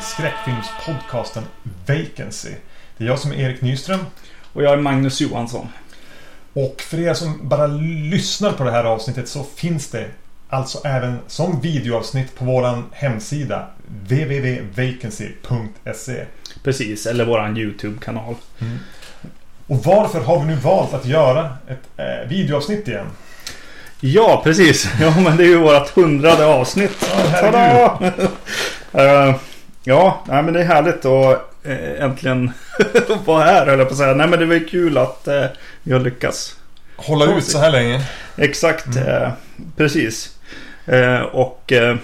Till skräckfilmspodcasten Vacancy. Det är jag som är Erik Nyström. Och jag är Magnus Johansson. Och för er som bara lyssnar på det här avsnittet så finns det alltså även som videoavsnitt på våran hemsida www.vacancy.se Precis, eller våran YouTube-kanal. Och varför har vi nu valt att göra ett eh, videoavsnitt igen? Ja, precis. Ja, men det är ju vårt hundrade avsnitt. Ja, herregud. Tada! Eh, ja, nej, men det är härligt att uh, äntligen vara här, höll jag på att säga. Nej, men det var kul att uh, vi har lyckats. Hålla ut så här länge. Exakt, eh, precis. Eh, och eh,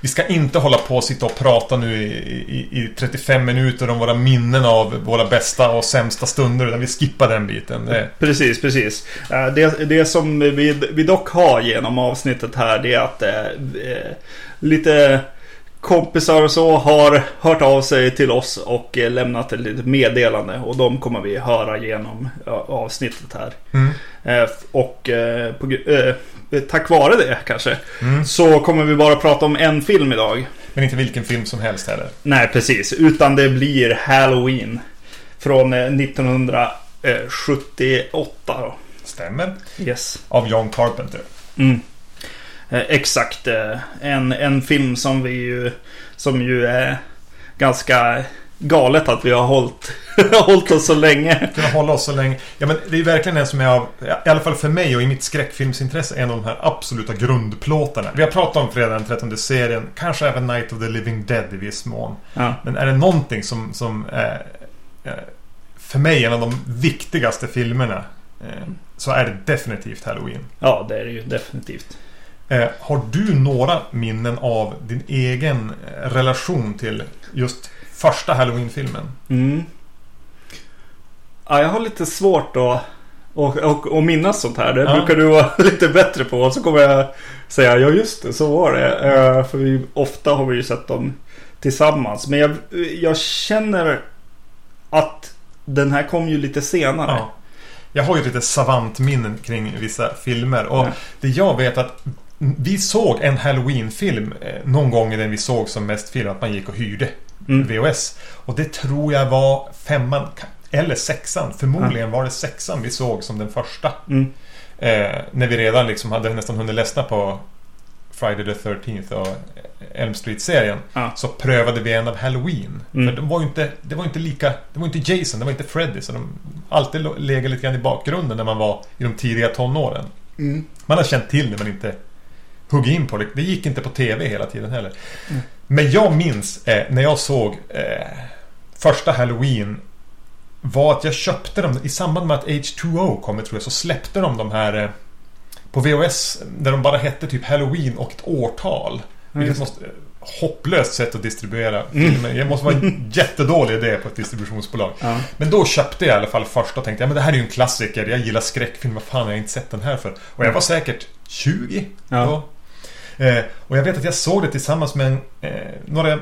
Vi ska inte hålla på och sitta och prata nu i, i, i 35 minuter om våra minnen av våra bästa och sämsta stunder. Utan vi skippar den biten. Det, Precis, precis. Eh, Det, det som vi, vi dock har genom avsnittet här det är att eh, eh, lite kompisar och så har hört av sig till oss och eh, lämnat ett litet meddelande. Och de kommer vi höra genom avsnittet här. Mm. Eh, Och eh, på, tack vare det kanske Mm. så kommer vi bara prata om en film idag. Men inte vilken film som helst heller. Nej, precis. Utan det blir Halloween. Från eh, 1978 då. Stämmer. Yes. Av John Carpenter. Mm. Eh, exakt. Eh, en, en film som vi ju... Som ju är ganska galet att vi har hållit, hållit oss så länge. Kunna hålla oss så länge. Ja men det är verkligen en som är av, i alla fall för mig och i mitt skräckfilmsintresse, en av de här absoluta grundplåtarna. Vi har pratat om Fredag den 13 serien, kanske även Night of the Living Dead i viss mån. Ja. Men är det någonting som, som är, är för mig en av de viktigaste filmerna eh, så är det definitivt Halloween. ja, det är det ju definitivt. Eh, har du några minnen av din egen eh, relation till just första Halloween-filmen? Mm. Ja, jag har lite svårt att och, och, och minnas sånt här. Det Ja. brukar du vara lite bättre på. Och så kommer jag säga, ja just det, så var det. Eh, för vi, ofta har vi ju sett dem tillsammans. Men jag, jag känner att den här kom ju lite senare. Ja. Jag har ju lite savantminnen kring vissa filmer. Och Ja. det jag vet att vi såg en Halloween-film eh, någon gång i den vi såg som mest film. Att man gick och hyrde Mm. VHS. Och det tror jag var femman eller sexan. Förmodligen var det sexan vi såg som den första. Mm. Eh, när vi redan liksom hade nästan hunnit ledsna på Friday the 13th och Elm Street-serien. Ja. Så prövade vi en av Halloween. Mm. För de var ju inte, det var inte lika... Det var inte Jason, det var inte Freddy. Så de alltid legat lite grann i bakgrunden när man var i de tidiga tonåren. Mm. Man har känt till det men inte hugg in på det. Det gick inte på TV hela tiden heller. Mm. Men jag minns eh, när jag såg eh, första Halloween var att jag köpte dem i samband med att H2O kom tror jag så släppte de de här eh, på VHS där de bara hette typ Halloween och ett årtal. Vilket just måste, hopplöst sätt att distribuera filmer. Jag måste vara en jättedålig idé på ett distributionsbolag. Ja. Men då köpte jag i alla fall först och tänkte ja, men det här är ju en klassiker. Jag gillar skräckfilm. Vad fan har jag inte sett den här för? Och jag var säkert 20 Ja. då. Eh, och jag vet att jag såg det tillsammans med en, eh, några...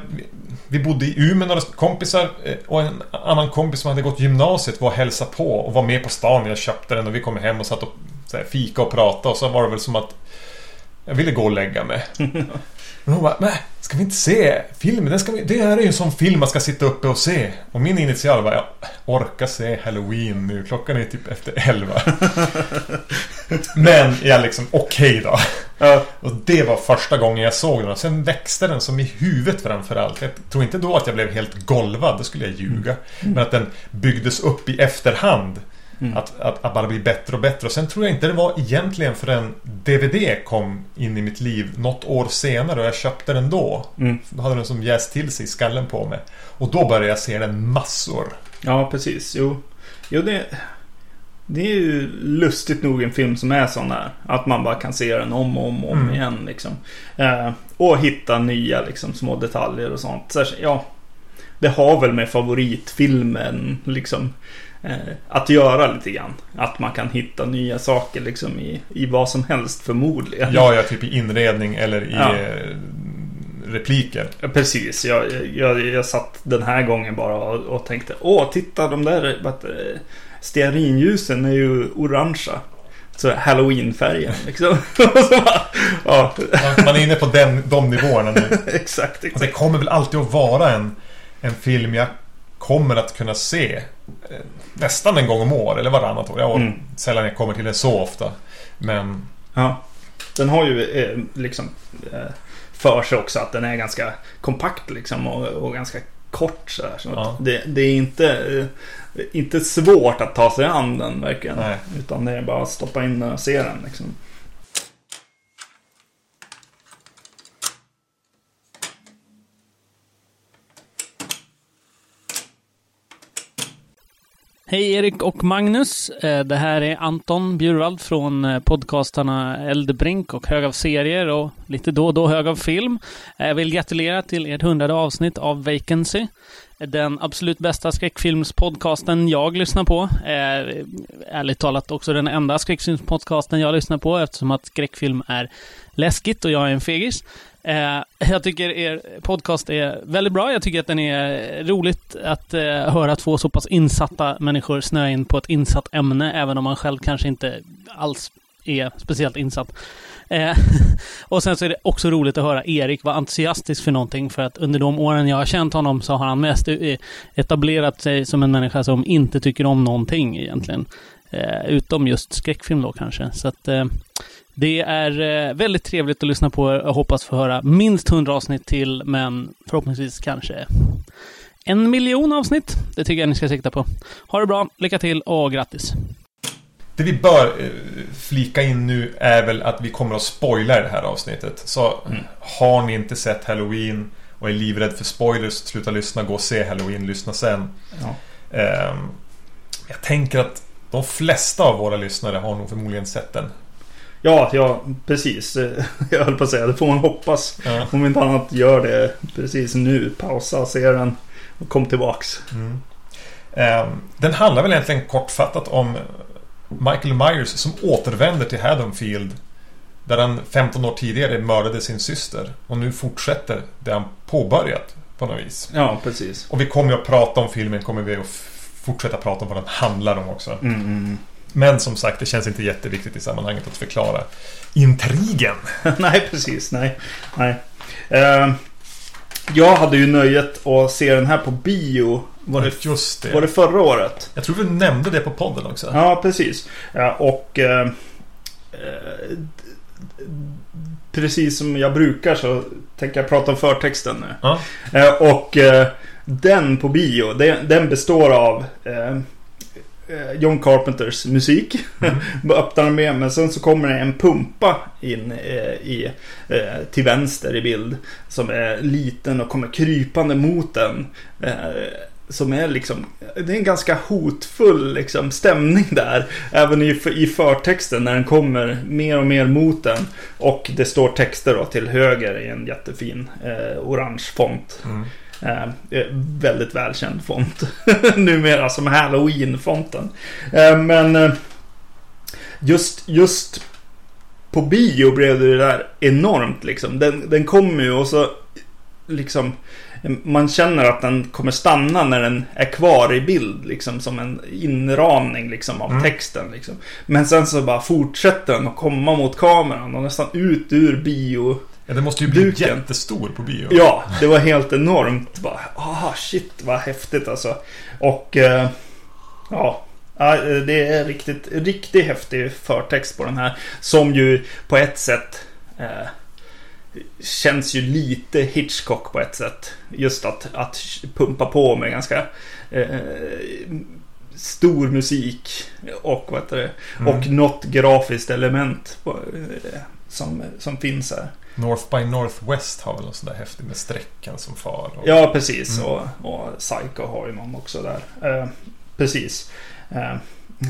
Vi bodde i Umeå, några kompisar eh, och en annan kompis som hade gått gymnasiet var och hälsade på och var med på stan när jag köpte den och vi kom hem och satt och så här, fika och pratade och så var det väl som att jag ville gå och lägga mig. Men hon bara, nej, ska vi inte se filmen? Den ska vi, det här är ju en sån film man ska sitta uppe och se. Och min initial var, jag orkar se Halloween nu. Klockan är typ efter elva. Men jag liksom, okej då. Ja. Och det var första gången jag såg den. Och sen växte den som i huvudet framförallt. Jag tror inte då att jag blev helt golvad, det skulle jag ljuga. Men att den byggdes upp i efterhand. Mm. Att, att, att bara bli bättre och bättre. Och sen tror jag inte det var egentligen förrän DVD kom in i mitt liv något år senare och jag köpte den då. Mm. Då hade den som jäst till sig i skallen på mig. Och då började jag se den massor. Ja, precis. Jo, jo det, det är ju lustigt nog en film som är sån där. Att man bara kan se den om och om, och om Mm. igen. Liksom. Eh, och hitta nya liksom, små detaljer och sånt. Så, ja, det har väl med favoritfilmen liksom, att göra lite grann. Att man kan hitta nya saker liksom, i, i vad som helst förmodligen. Ja, jag typ i inredning eller i Ja. eh, repliker. Ja, Precis, jag, jag, jag satt den här gången bara och, och tänkte Åh, titta de där eh, stearinljusen är ju orangea. så Halloween-färgen liksom. Och så bara, ja, Man- Man är inne på den, de nivåerna nu. exakt, Och det exakt. kommer väl alltid att vara en, en film jag kommer att kunna se eh, nästan en gång om år eller varannat år. Jag Mm. Sällan jag kommer till det så ofta. Men Ja. Den har ju eh, liksom eh, för sig också att den är ganska kompakt liksom och, och ganska kort så, här, så Ja. det, det är inte, inte svårt att ta sig an den verkligen. Nej. Utan det är bara att stoppa in och se den liksom. Hej Erik och Magnus. Eh, det här är Anton Bjurvald från eh, podcastarna Eldebrink och Hög av serier och lite då och då Hög av film. Eh, jag vill gratulera till ert hundrade avsnitt av Vacancy. Den absolut bästa skräckfilmspodcasten jag lyssnar på. Är, Ärligt talat också den enda skräckfilmspodcasten jag lyssnar på eftersom att skräckfilm är läskigt och jag är en fegis. Eh, jag tycker er podcast är väldigt bra. Jag tycker att den är roligt att eh, höra två så pass insatta människor snöa in på ett insatt ämne, även om man själv kanske inte alls är speciellt insatt. Eh, och sen så är det också roligt att höra Erik vara entusiastisk för någonting, för att under de åren jag har känt honom så har han mest eh, etablerat sig som en människa som inte tycker om någonting egentligen. Eh, utom just skräckfilm då kanske. Så att eh, det är eh, väldigt trevligt att lyssna på er. Jag hoppas få höra minst 100 avsnitt till, men förhoppningsvis kanske en miljon avsnitt. Det tycker jag ni ska sikta på. Ha det bra, lycka till och grattis! det vi bör eh, flika in nu är väl att vi kommer att spoila det här avsnittet. Så Mm. har ni inte sett Halloween och är livrädd för spoilers, sluta lyssna, gå och se Halloween, lyssna sen. Ja. Ehm, jag tänker att de flesta av våra lyssnare har nog förmodligen sett den. Ja, ja, precis. Jag höll på att säga, det får man hoppas. Ja. Om inte annat, gör det precis nu. Pausa, se den och kom tillbaks. Mm. Ehm, den handlar väl egentligen kortfattat om Michael Myers som återvänder till Haddonfield. Där han 15 år tidigare mördade sin syster. Och nu fortsätter det han påbörjat på något vis. Ja, precis. Och vi kommer att prata om filmen, kommer vi att fortsätta prata om vad den handlar om också. Mm, mm. Men som sagt, det känns inte jätteviktigt i sammanhanget att förklara intrigen. nej, precis. Nej. nej. Eh, jag hade ju nöjet att se den här på bio. Var det, Just det. var det förra året? Jag tror vi nämnde det på podden också. Ja, precis. Ja, och... Eh, precis som jag brukar så tänker jag prata om förtexten nu. Ja. Och den på bio, den, den består av John Carpenters musik. Mm. Öppnar den med, men sen så kommer det en pumpa in eh, i, eh, till vänster i bild. Som är liten och kommer krypande mot den. Eh, som är liksom, det är en ganska hotfull liksom, stämning där. Även i, i förtexten när den kommer mer och mer mot den. Och det står texter då till höger i en jättefin eh, orange font. Mm. Eh, väldigt välkänd font. Numera som Halloween-fonten. Eh, men eh, just, just på bio blev det där enormt liksom. Den, den kommer ju och så liksom man känner att den kommer stanna när den är kvar i bild liksom som en inramning liksom av Mm. texten liksom. Men sen så bara fortsätter den att komma mot kameran och nästan ut ur bio Ja, det måste ju bli Duken. jättestor på bio. Ja, det var helt enormt. Bara, ah, shit vad häftigt alltså. Och eh, ja, ja, det är riktigt, riktigt häftig förtext på den här. Som ju på ett sätt eh, känns ju lite Hitchcock på ett sätt. Just att, att pumpa på med ganska eh, stor musik och vad heter det, Mm. och något grafiskt element eh, som, som finns här. North by Northwest har väl någon sån där häftig med sträckan som far. Och... Ja, precis. Mm. Och, och Psycho har ju någon också där. Eh, precis. Eh,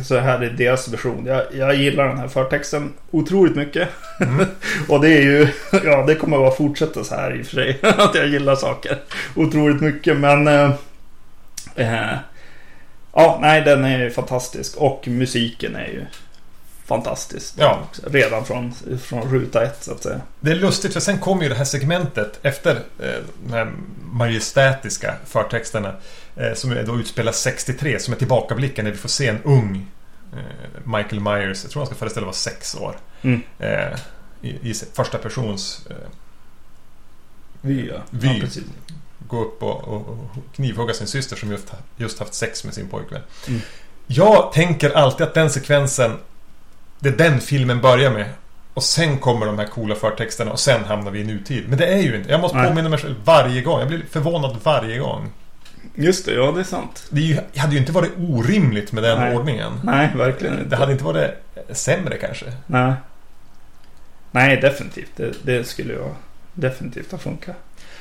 så här är deras version. Jag, jag gillar den här förtexten otroligt mycket. Mm. och det är ju, ja det kommer att fortsätta så här i och för sig. att jag gillar saker otroligt mycket. Men eh, eh, ja, nej den är ju fantastisk. Och musiken är ju fantastisk. Ja. Redan från, från ruta ett så att säga. Det är lustigt för sen kommer ju det här segmentet efter eh, de här majestätiska förtexterna. Eh, som då utspelas 63 som är tillbakablicken när vi får se en ung eh, Michael Myers, jag tror han ska föreställa vara sex år. Mm. Eh, i, I första persons eh, Vy, ja. Vy. Ja, gå upp och, och, och knivhugga sin syster som just, just haft sex med sin pojkvän. Mm. Jag tänker alltid att den sekvensen Det är den filmen börjar med. Och sen kommer de här coola förtexterna och sen hamnar vi i nutid. Men det är ju inte. Jag måste Nej. påminna mig själv varje gång. Jag blir förvånad varje gång. Just det, ja det är sant. Det är ju, det hade ju inte varit orimligt med den Nej. ordningen. Nej, verkligen inte. Det hade inte varit sämre kanske. Nej. Nej, definitivt. Det, det skulle ju definitivt ha funkat.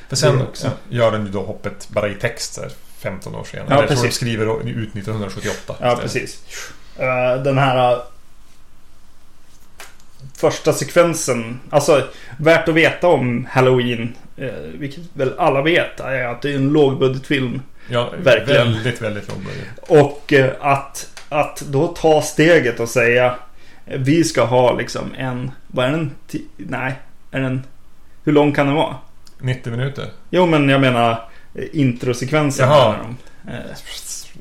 För sen också. gör den ju då hoppet bara i text så här, 15 år senare. Ja, jag tror de precis. skriver ut 1978. Ja, precis. Eh, den här... första sekvensen. Alltså, värt att veta om Halloween. eh, vilket väl alla vet. Är att det är en lågbudgetfilm. Ja, Verkligen. väldigt, väldigt låg budget. Och eh, att, att då ta steget och säga vi ska ha liksom en, vad är den? Nej, är den, hur lång kan den vara? 90 minuter. Jo men jag menar eh, introsekvensen. Jaha. Eh,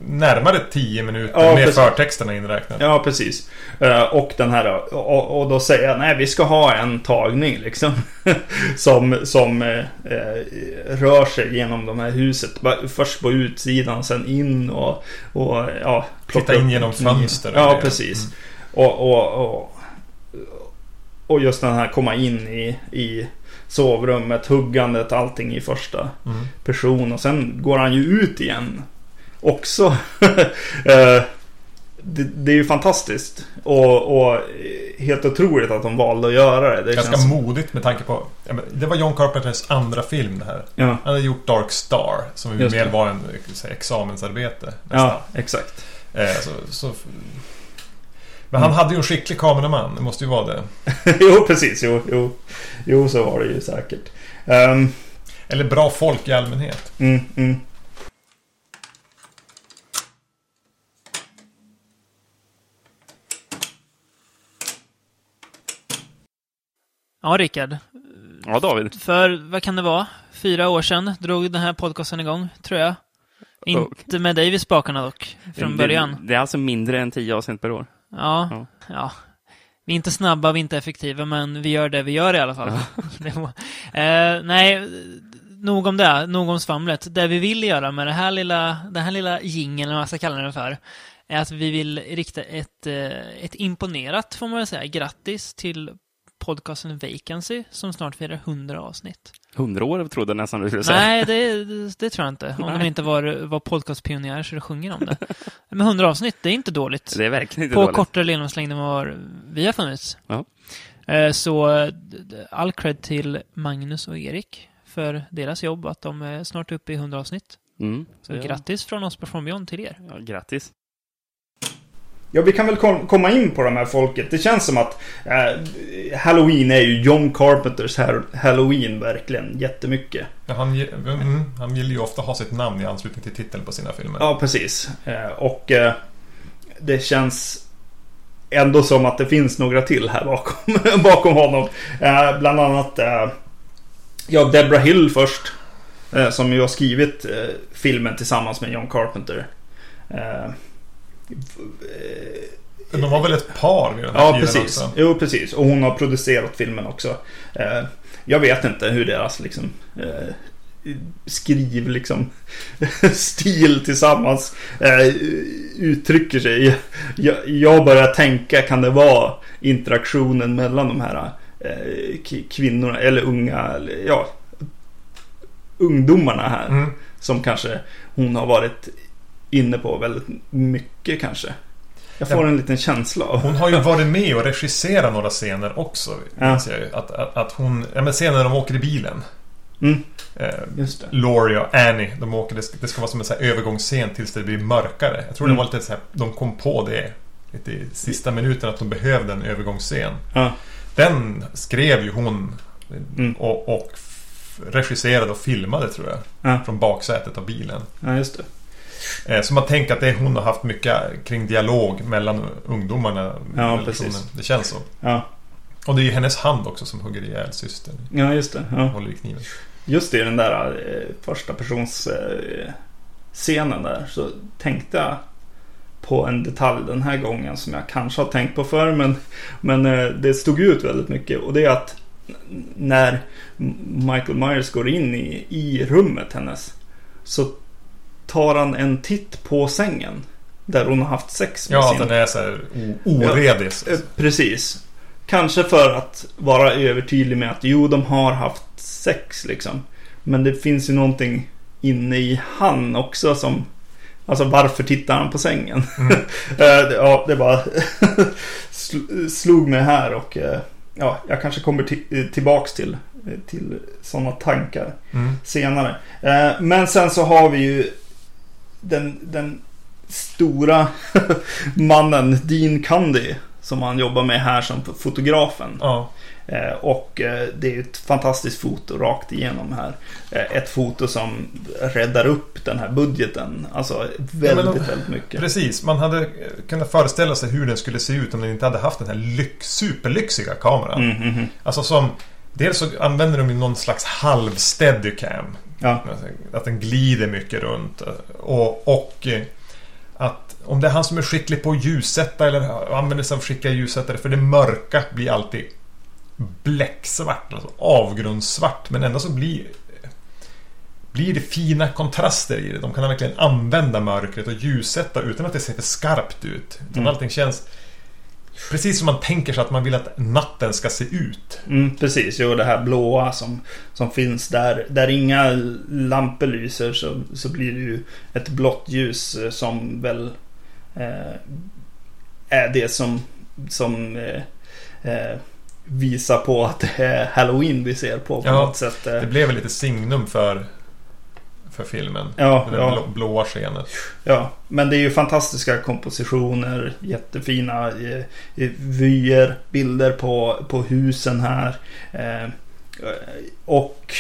Närmare 10 minuter Ja, med precis. förtexterna inräknat. Ja, precis. Eh, Och den här och, och då säger jag nej vi ska ha en tagning liksom. som som eh, eh, rör sig genom de här huset. Först på utsidan, sen in och, och ja. Titta in genom fönster Ja, grejer. precis. Mm. Och, och, och, och just den här komma in i, i sovrummet, huggandet, allting i första Mm. person. Och sen går han ju ut igen. Också. Eh, det, det är ju fantastiskt. Och, och helt otroligt att de valde att göra det. det Ganska känns- modigt med tanke på... Det var John Carpenters andra film det här. Ja, Han hade gjort Dark Star. Som ju mer var en så här, examensarbete. Nästan. ja exakt. Eh, så, så, men han hade ju en skicklig kameraman. Det måste ju vara det. jo, precis. Jo, jo, jo, så var det ju säkert. Ehm, Eller bra folk i allmänhet. mm, mm. Ja, Rickard. Ja, David. För, vad kan det vara? Fyra år sedan drog den här podcasten igång, tror jag. Inte med dig vid spakarna dock, från början. Det, det är alltså mindre än 10 avsnitt per år. Ja, Ja. ja. Vi är inte snabba, vi är inte effektiva, men vi gör det vi gör i alla fall. Det var, eh, nej, nog om det, nog om svamlet. Det vi vill göra med det här lilla, den här lilla jingeln, eller vad man ska kalla den för, är att vi vill rikta ett, eh, ett imponerat, får man väl säga, grattis till podcasten Vacancy, som snart firar 100 avsnitt. 100 år trodde jag nästan du skulle säga. Nej, det, det, tror jag inte. Om de Nej. inte var, var podcastpionjärer så det sjunger om det. Men 100 avsnitt, det är inte dåligt Det är verkligen inte på dåligt. kortare levnadslängd än vad vi har funnits. Ja. Eh, Så all cred till Magnus och Erik för deras jobb, att de är snart uppe i 100 avsnitt. Mm. Så ja. grattis från oss på From Beyond till er. Ja, grattis. Ja, vi kan väl kom, komma in på de här folket. Det känns som att eh, Halloween är ju John Carpenters ha- Halloween verkligen jättemycket. Ja, han, mm, han vill ju ofta ha sitt namn i anslutning till titeln på sina filmer. Ja, precis. Eh, och eh, det känns ändå som att det finns några till här bakom, bakom honom. Eh, bland annat eh, ja, Deborah Hill först. Eh, som ju har skrivit filmen tillsammans med John Carpenter. Eh, De var väl ett par vid den här Ja, precis. också. Jo, precis. Och hon har producerat filmen också. Eh, jag vet inte hur deras liksom eh, skriv liksom stil tillsammans eh, uttrycker sig. Jag, jag börjar tänka, kan det vara interaktionen mellan de här eh, kvinnorna eller unga, ja, ungdomarna här. Mm. Som kanske hon har varit inne på väldigt mycket kanske. Jag får en liten känsla av. Hon har ju varit med och regisserat några scener också. Ja. Jag ju. Att, att, att hon... Ja men scenen när de åker i bilen. Mm, Eh, just det. Laurie och Annie, de åker, det ska, det ska vara som en så övergångsscen tills det blir mörkare. Jag tror Mm. det var lite så här, de kom på det lite i sista minuten att de behövde en övergångsscen. Ja, Den skrev ju hon Mm. och, och regisserade och filmade tror jag. Ja. Från baksätet av bilen. ja just det. Eh, Så man tänker att det hon har haft mycket kring dialog mellan ungdomarna. i Ja, precis. Det känns så. Ja, Och det är ju hennes hand också som hugger ihjäl systern. ja just det. Ja. Håller i kniven. Just det, den där eh, första persons eh, scenen där så tänkte jag på en detalj den här gången som jag kanske har tänkt på förr men, men eh, det stod ut väldigt mycket och det är att när Michael Myers går in i, i rummet hennes så tar han en titt på sängen där hon har haft sex med Ja, sin... den är så här oredig. Eh, Precis. Kanske för att vara övertydlig med att jo, de har haft sex liksom. Men det finns ju någonting inne i han också som... Alltså varför tittar han på sängen? Eh, ja, det bara sl- slog mig här och eh, ja, jag kanske kommer ti- tillbaks till, till sådana tankar Mm. senare. Men sen så har vi ju den, den stora mannen Dean Cundy som han jobbar med här som fotografen. Ja. Eh, Och eh, det är ett fantastiskt foto rakt igenom här. Eh, Ett foto som räddar upp den här budgeten. Alltså väldigt, de- väldigt mycket. Precis, man hade kunnat föreställa sig hur den skulle se ut om den inte hade haft den här lyx, superlyxiga kameran. Mm, mm, mm. Alltså som... Dels så använder de ju någon slags halv steadicam. Ja, Att den glider mycket runt. Och, och att om det är han som är skicklig på att ljussätta eller använder sig av skickliga ljussättare. För det mörka blir alltid bläcksvart. Alltså avgrundssvart. Men ändå så blir blir det fina kontraster i det. De kan verkligen använda mörkret och ljussätta utan att det ser för skarpt ut. Utan Mm. allting känns precis som man tänker sig att man vill att natten ska se ut. mm, precis. Jo, det här blåa som, som finns där. Där inga lampor lyser så, så blir det ju ett blått ljus eh, som väl eh, är det som, som eh, eh, visar på att det är Halloween vi ser på på Ja, något sätt. eh. Det blev väl lite signum för, för filmen. Ja, det ja. blå, blåa skenet. Ja, men det är ju fantastiska kompositioner, jättefina eh, eh, vyer, bilder på, på husen här. Eh, och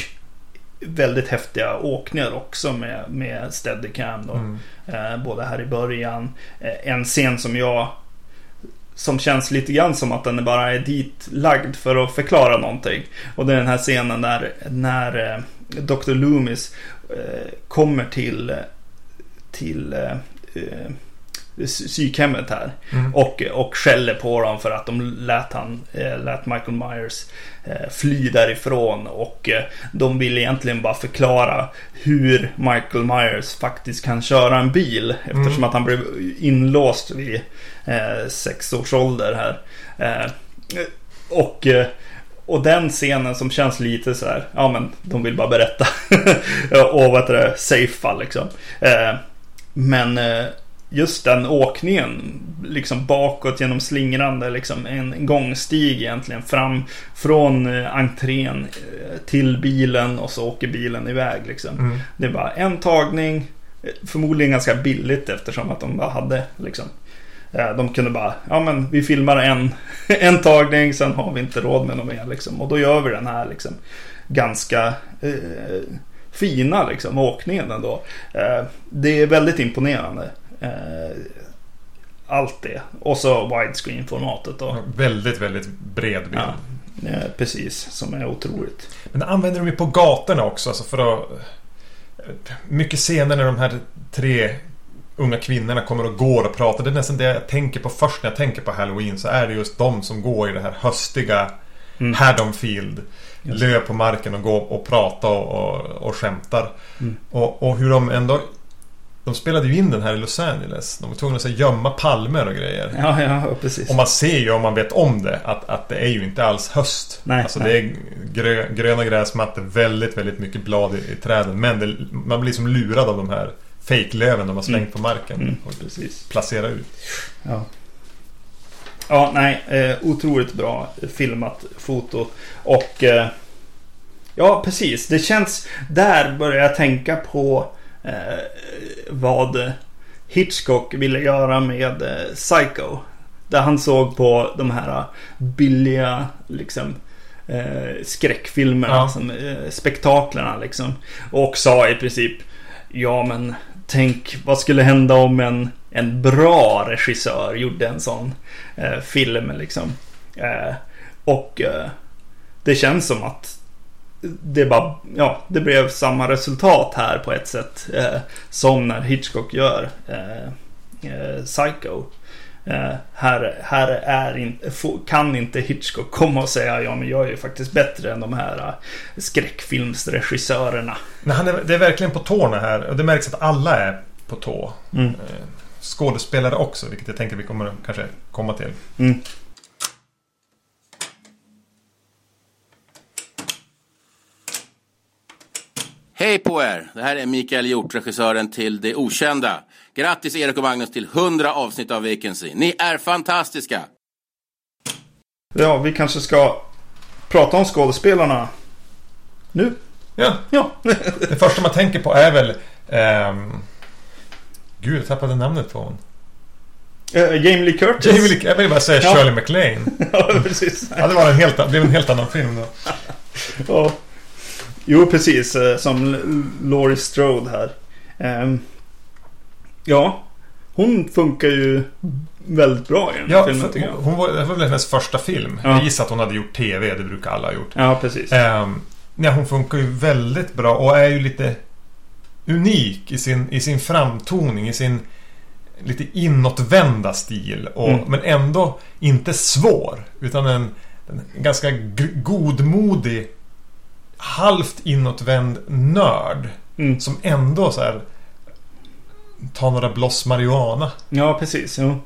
väldigt häftiga åkningar också med, med Steadicam. Då. Mm. Eh, både här i början. Eh, en scen som jag som känns lite grann som att den bara är dit lagd för att förklara någonting. Och det är den här scenen där när eh, Dr. Loomis kommer till till eh, eh, psykhemmet här. Mm. Och, och skäller på dem för att de lät, han, eh, lät Michael Myers eh, fly därifrån. Och eh, de vill egentligen bara förklara hur Michael Myers faktiskt kan köra en bil. Eftersom Mm. att han blev inlåst vid eh, sex års ålder här. Eh, och, eh, och den scenen som känns lite så här, ja men de vill bara berätta. och vad heter det, safe liksom. Eh, men eh, just den åkningen, liksom bakåt genom slingrande, liksom en gångstig egentligen fram från eh, entrén eh, till bilen och så åker bilen iväg liksom. Mm. Det var en tagning, eh, förmodligen ganska billigt eftersom att de bara hade liksom de kunde bara, ja men vi filmar en, en tagning, sen har vi inte råd med något mer liksom. Och då gör vi den här liksom ganska eh, fina liksom åkningen ändå. Eh, det är väldigt imponerande. Eh, allt det. Och så widescreen-formatet då. Väldigt, väldigt bred bild. Ja, eh, precis, som är otroligt. Men använder de ju på gatorna också. Alltså för att... Mycket scener när de här tre unga kvinnorna kommer och går och pratar. Det är nästan det jag tänker på först när jag tänker på Halloween. Så är det just de som går i det här höstiga Mm. Haddonfield. Lö på marken och går och pratar och, och, och skämtar. Mm. Och, och hur de ändå... De spelade ju in den här i Los Angeles. De var tvungna att här, gömma palmer och grejer. Ja, ja, precis. Och man ser ju om man vet om det att, att det är ju inte alls höst. Nej, alltså nej. det är grö, gröna gräsmattor, väldigt, väldigt mycket blad i, i träden. Men det, man blir som lurad av de här fejklöven de har slängt Mm. på marken Mm, och precis. placerar ut. Ja. Ja, nej. Eh, otroligt bra filmat foto. Och... Eh, ja, precis. Det känns... Där börjar jag tänka på eh, vad Hitchcock ville göra med eh, Psycho. Där han såg på de här billiga liksom eh, skräckfilmerna, Ja. som, spektaklerna liksom. Och sa i princip Ja men tänk vad skulle hända om en, en bra regissör gjorde en sån eh, film liksom. Eh, och eh, det känns som att det bara, ja, det blev samma resultat här på ett sätt. Eh, som när Hitchcock gör eh, eh, Psycho. Eh, här här är in, kan inte Hitchcock komma och säga ja men jag är ju faktiskt bättre än de här eh, skräckfilmsregissörerna. Nej, han är, det är verkligen på tårna här. Och det märks att alla är på tå. Mm. Eh, Skådespelare också, vilket jag tänker vi kommer kanske komma till. Mm. Hej på er! Det här är Mikael Hjort, regissören till Det Okända. Grattis Erik och Magnus till 100 avsnitt av Vacancy. Ni är fantastiska! Ja, vi kanske ska prata om skådespelarna nu. Ja, Ja, det första man tänker på är väl... ehm, Gud, jag tappade namnet på hon. Eh, Jamie Lee Curtis. Jamie Lee, jag vill bara säga Ja. Shirley MacLaine. ja, precis. Ja, det var en helt, det blev en helt annan film då. Ja. Jo, precis. eh, Som Laurie Strode här. Ehm, ja, hon funkar ju väldigt bra i den Ja, filmen tycker jag. hon, hon var, det var väl hennes första film. Ja. Jag gissar att hon hade gjort TV, det brukar alla ha gjort. Ja, precis. Um, ja, hon funkar ju väldigt bra och är ju lite unik i sin, i sin framtoning, i sin lite inåtvända stil. Och, Mm. Men ändå inte svår. Utan en, en ganska godmodig, halvt inåtvänd nörd. Mm. Som ändå så här tar några bloss marijuana. Ja, precis. Jo.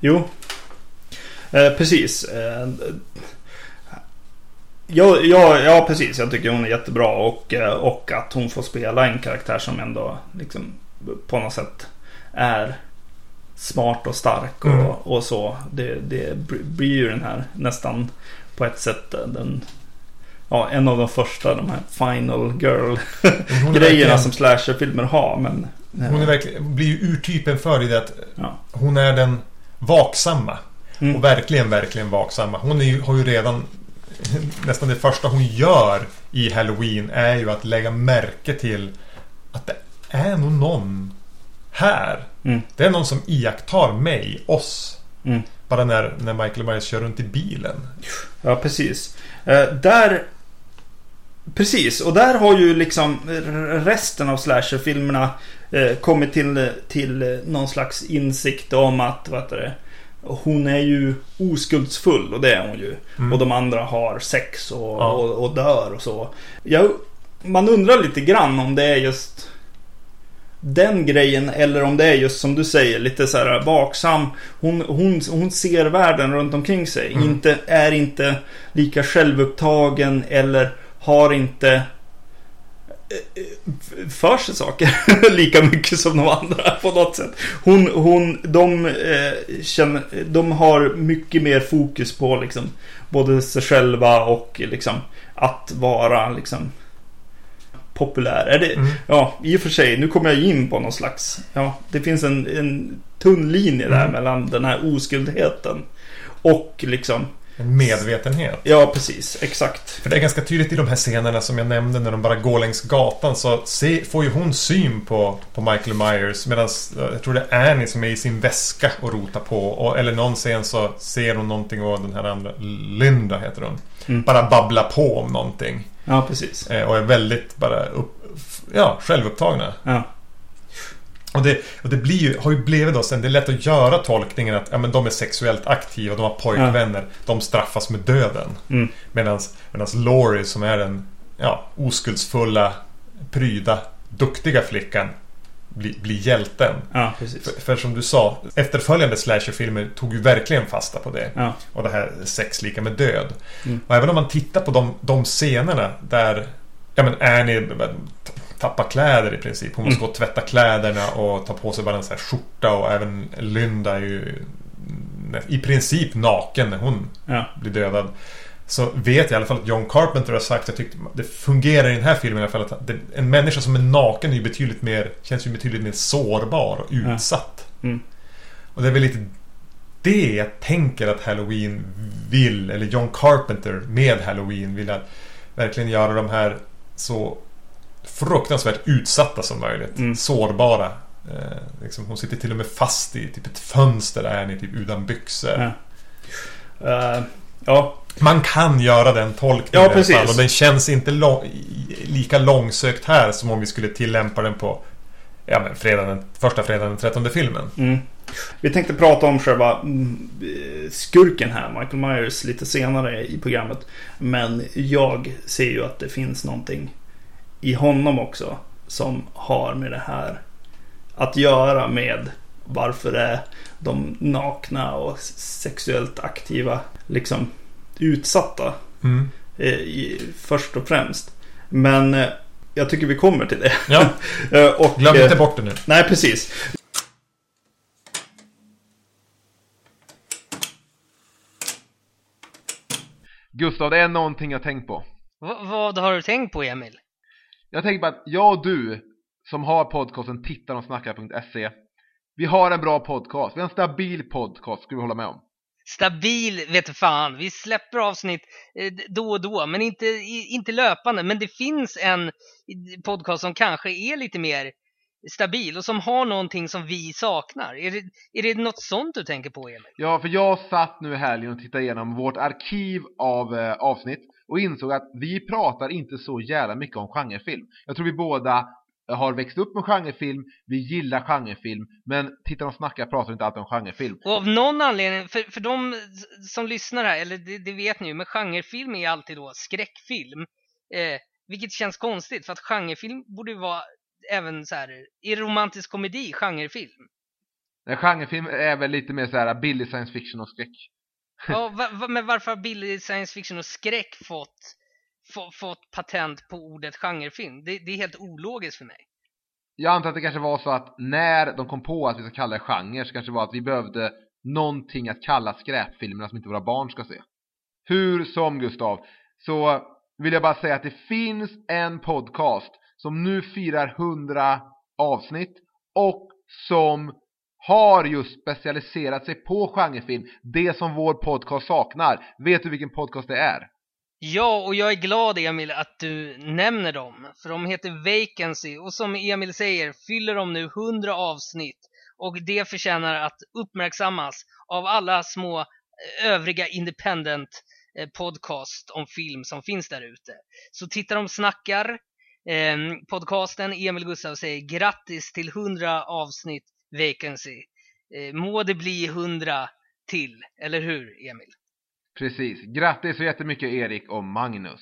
Jo. Eh, precis. Eh, ja, ja, ja, precis. Jag tycker hon är jättebra. Och, eh, och att hon får spela en karaktär som ändå liksom, på något sätt är smart och stark och, Mm. och så. Det, det blir ju den här nästan på ett sätt den Ja, en av de första de här Final Girl Hon är grejerna verkligen- som slasherfilmer har. Men, Hon är verkligen, blir ju urtypen för i det att ja. hon är den vaksamma. Mm. Och verkligen, verkligen vaksamma. Hon är ju, har ju redan... Nästan det första hon gör i Halloween är ju att lägga märke till att det är nog någon här. Mm. Det är någon som iakttar mig, oss. Mm. Bara när, när Michael Myers kör runt i bilen. Ja, precis. Eh, där... Precis, och där har ju liksom resten av slasherfilmerna eh, kommit till, till eh, någon slags insikt om att, vad heter det, hon är ju oskuldsfull och det är hon ju. Mm. Och de andra har sex och, Ja. och, och dör och så. Jag, man undrar lite grann om det är just den grejen eller om det är just som du säger lite så här vaksam. Hon, hon, hon ser världen runt omkring sig. Mm. Inte, är inte lika självupptagen eller har inte för sig saker lika mycket som de andra på något sätt. Hon, hon, de, eh, känner, de har mycket mer fokus på liksom både sig själva och liksom att vara liksom populär. Är det, Mm. Ja, i och för sig. Nu kommer jag in på någon slags... Ja, det finns en, en tunn linje där Mm. mellan den här oskuldheten och liksom... En medvetenhet. Ja, precis. Exakt. För det är ganska tydligt i de här scenerna som jag nämnde när de bara går längs gatan så se, får ju hon syn på, på Michael Myers medan jag tror det är Annie som är i sin väska och rotar på. Och, eller någon scen så ser hon någonting och den här andra, Linda heter hon. Mm. Bara babblar på om någonting. Ja, precis. Eh, och är väldigt bara upp, ja, självupptagna. Ja. Och det, och det blir ju, har ju blivit då sen, det är lätt att göra tolkningen att ja, men de är sexuellt aktiva, de har pojkvänner, de straffas med döden. Mm. Medan Laurie som är den ja, oskuldsfulla, pryda, duktiga flickan blir, blir hjälten. Ja. För, för som du sa, efterföljande slasherfilmer tog ju verkligen fasta på det. Ja. Och det här sex lika med död. Mm. Och även om man tittar på de, de scenerna där Ja men Annie tappar kläder i princip. Hon måste Mm. gå och tvätta kläderna och ta på sig bara en sån här skjorta och även Lynda är ju i princip naken när hon Ja. blir dödad. Så vet jag i alla fall att John Carpenter har sagt, jag tyckte det fungerar i den här filmen i alla fall att det, en människa som är naken är ju betydligt mer, känns ju betydligt mer sårbar och Ja. utsatt. Mm. Och det är väl lite det jag tänker att Halloween vill, eller John Carpenter med Halloween vill att verkligen göra de här så fruktansvärt utsatta som möjligt. Mm. Sårbara. Eh, liksom, hon sitter till och med fast i typ ett fönster är ni typ utan byxor. Ja. Eh, ja. Man kan göra den tolkningen Ja, i alla fall. Och den känns inte lång, lika långsökt här som om vi skulle tillämpa den på Ja men fredagen, den- första fredagen den 13 filmen. Mm. Vi tänkte prata om själva mm, skurken här, Michael Myers, lite senare i programmet. Men jag ser ju att det finns någonting i honom också som har med det här att göra med varför är de nakna och sexuellt aktiva liksom utsatta Mm. eh, i, först och främst. Men eh, jag tycker vi kommer till det. Ja, Eh, och, glöm inte bort det nu. Nej, precis. Gustav, det är någonting jag tänkt på. V- vad har du tänkt på Emil? Jag tänker på att jag och du som har podcasten tittarochsnackar.se Vi har en bra podcast, vi har en stabil podcast, skulle vi hålla med om. Stabil vet du fan. Vi släpper avsnitt eh, då och då, men inte, inte löpande. Men det finns en podcast som kanske är lite mer stabil och som har någonting som vi saknar. Är det, är det något sånt du tänker på Emil? Ja, för jag satt nu i helgen och tittade igenom vårt arkiv av eh, avsnitt och insåg att vi pratar inte så jävla mycket om genrefilm. Jag tror vi båda har växt upp med genrefilm, vi gillar genrefilm, men tittar och snackar pratar inte alltid om genrefilm. Och av någon anledning, för, för de som lyssnar här, eller det, det vet ni ju, men genrefilm är alltid då skräckfilm. Eh, vilket känns konstigt, för att genrefilm borde ju vara även så här, är romantisk komedi genrefilm? Nej, genrefilm är väl lite mer så här billig science fiction och skräck. Ja, va, va, men varför har billig science fiction och skräck fått, få, fått patent på ordet genrefilm? Det, det är helt ologiskt för mig. Jag antar att det kanske var så att när de kom på att vi ska kalla det genre så kanske det var att vi behövde någonting att kalla skräpfilmerna som inte våra barn ska se. Hur som Gustav, så vill jag bara säga att det finns en podcast som nu firar 100 avsnitt och som har just specialiserat sig på genrefilm, det som vår podcast saknar. Vet du vilken podcast det är? Ja, och jag är glad Emil att du nämner dem. För de heter Vacancy och som Emil säger fyller de nu 100 avsnitt. Och det förtjänar att uppmärksammas av alla små eh, övriga independent eh, podcast om film som finns där ute. Så titta de snackar eh, podcasten Emil Gustav säger grattis till 100 avsnitt Vacancy. Eh, må det bli 100 till, eller hur Emil? Precis. Grattis så jättemycket Erik och Magnus.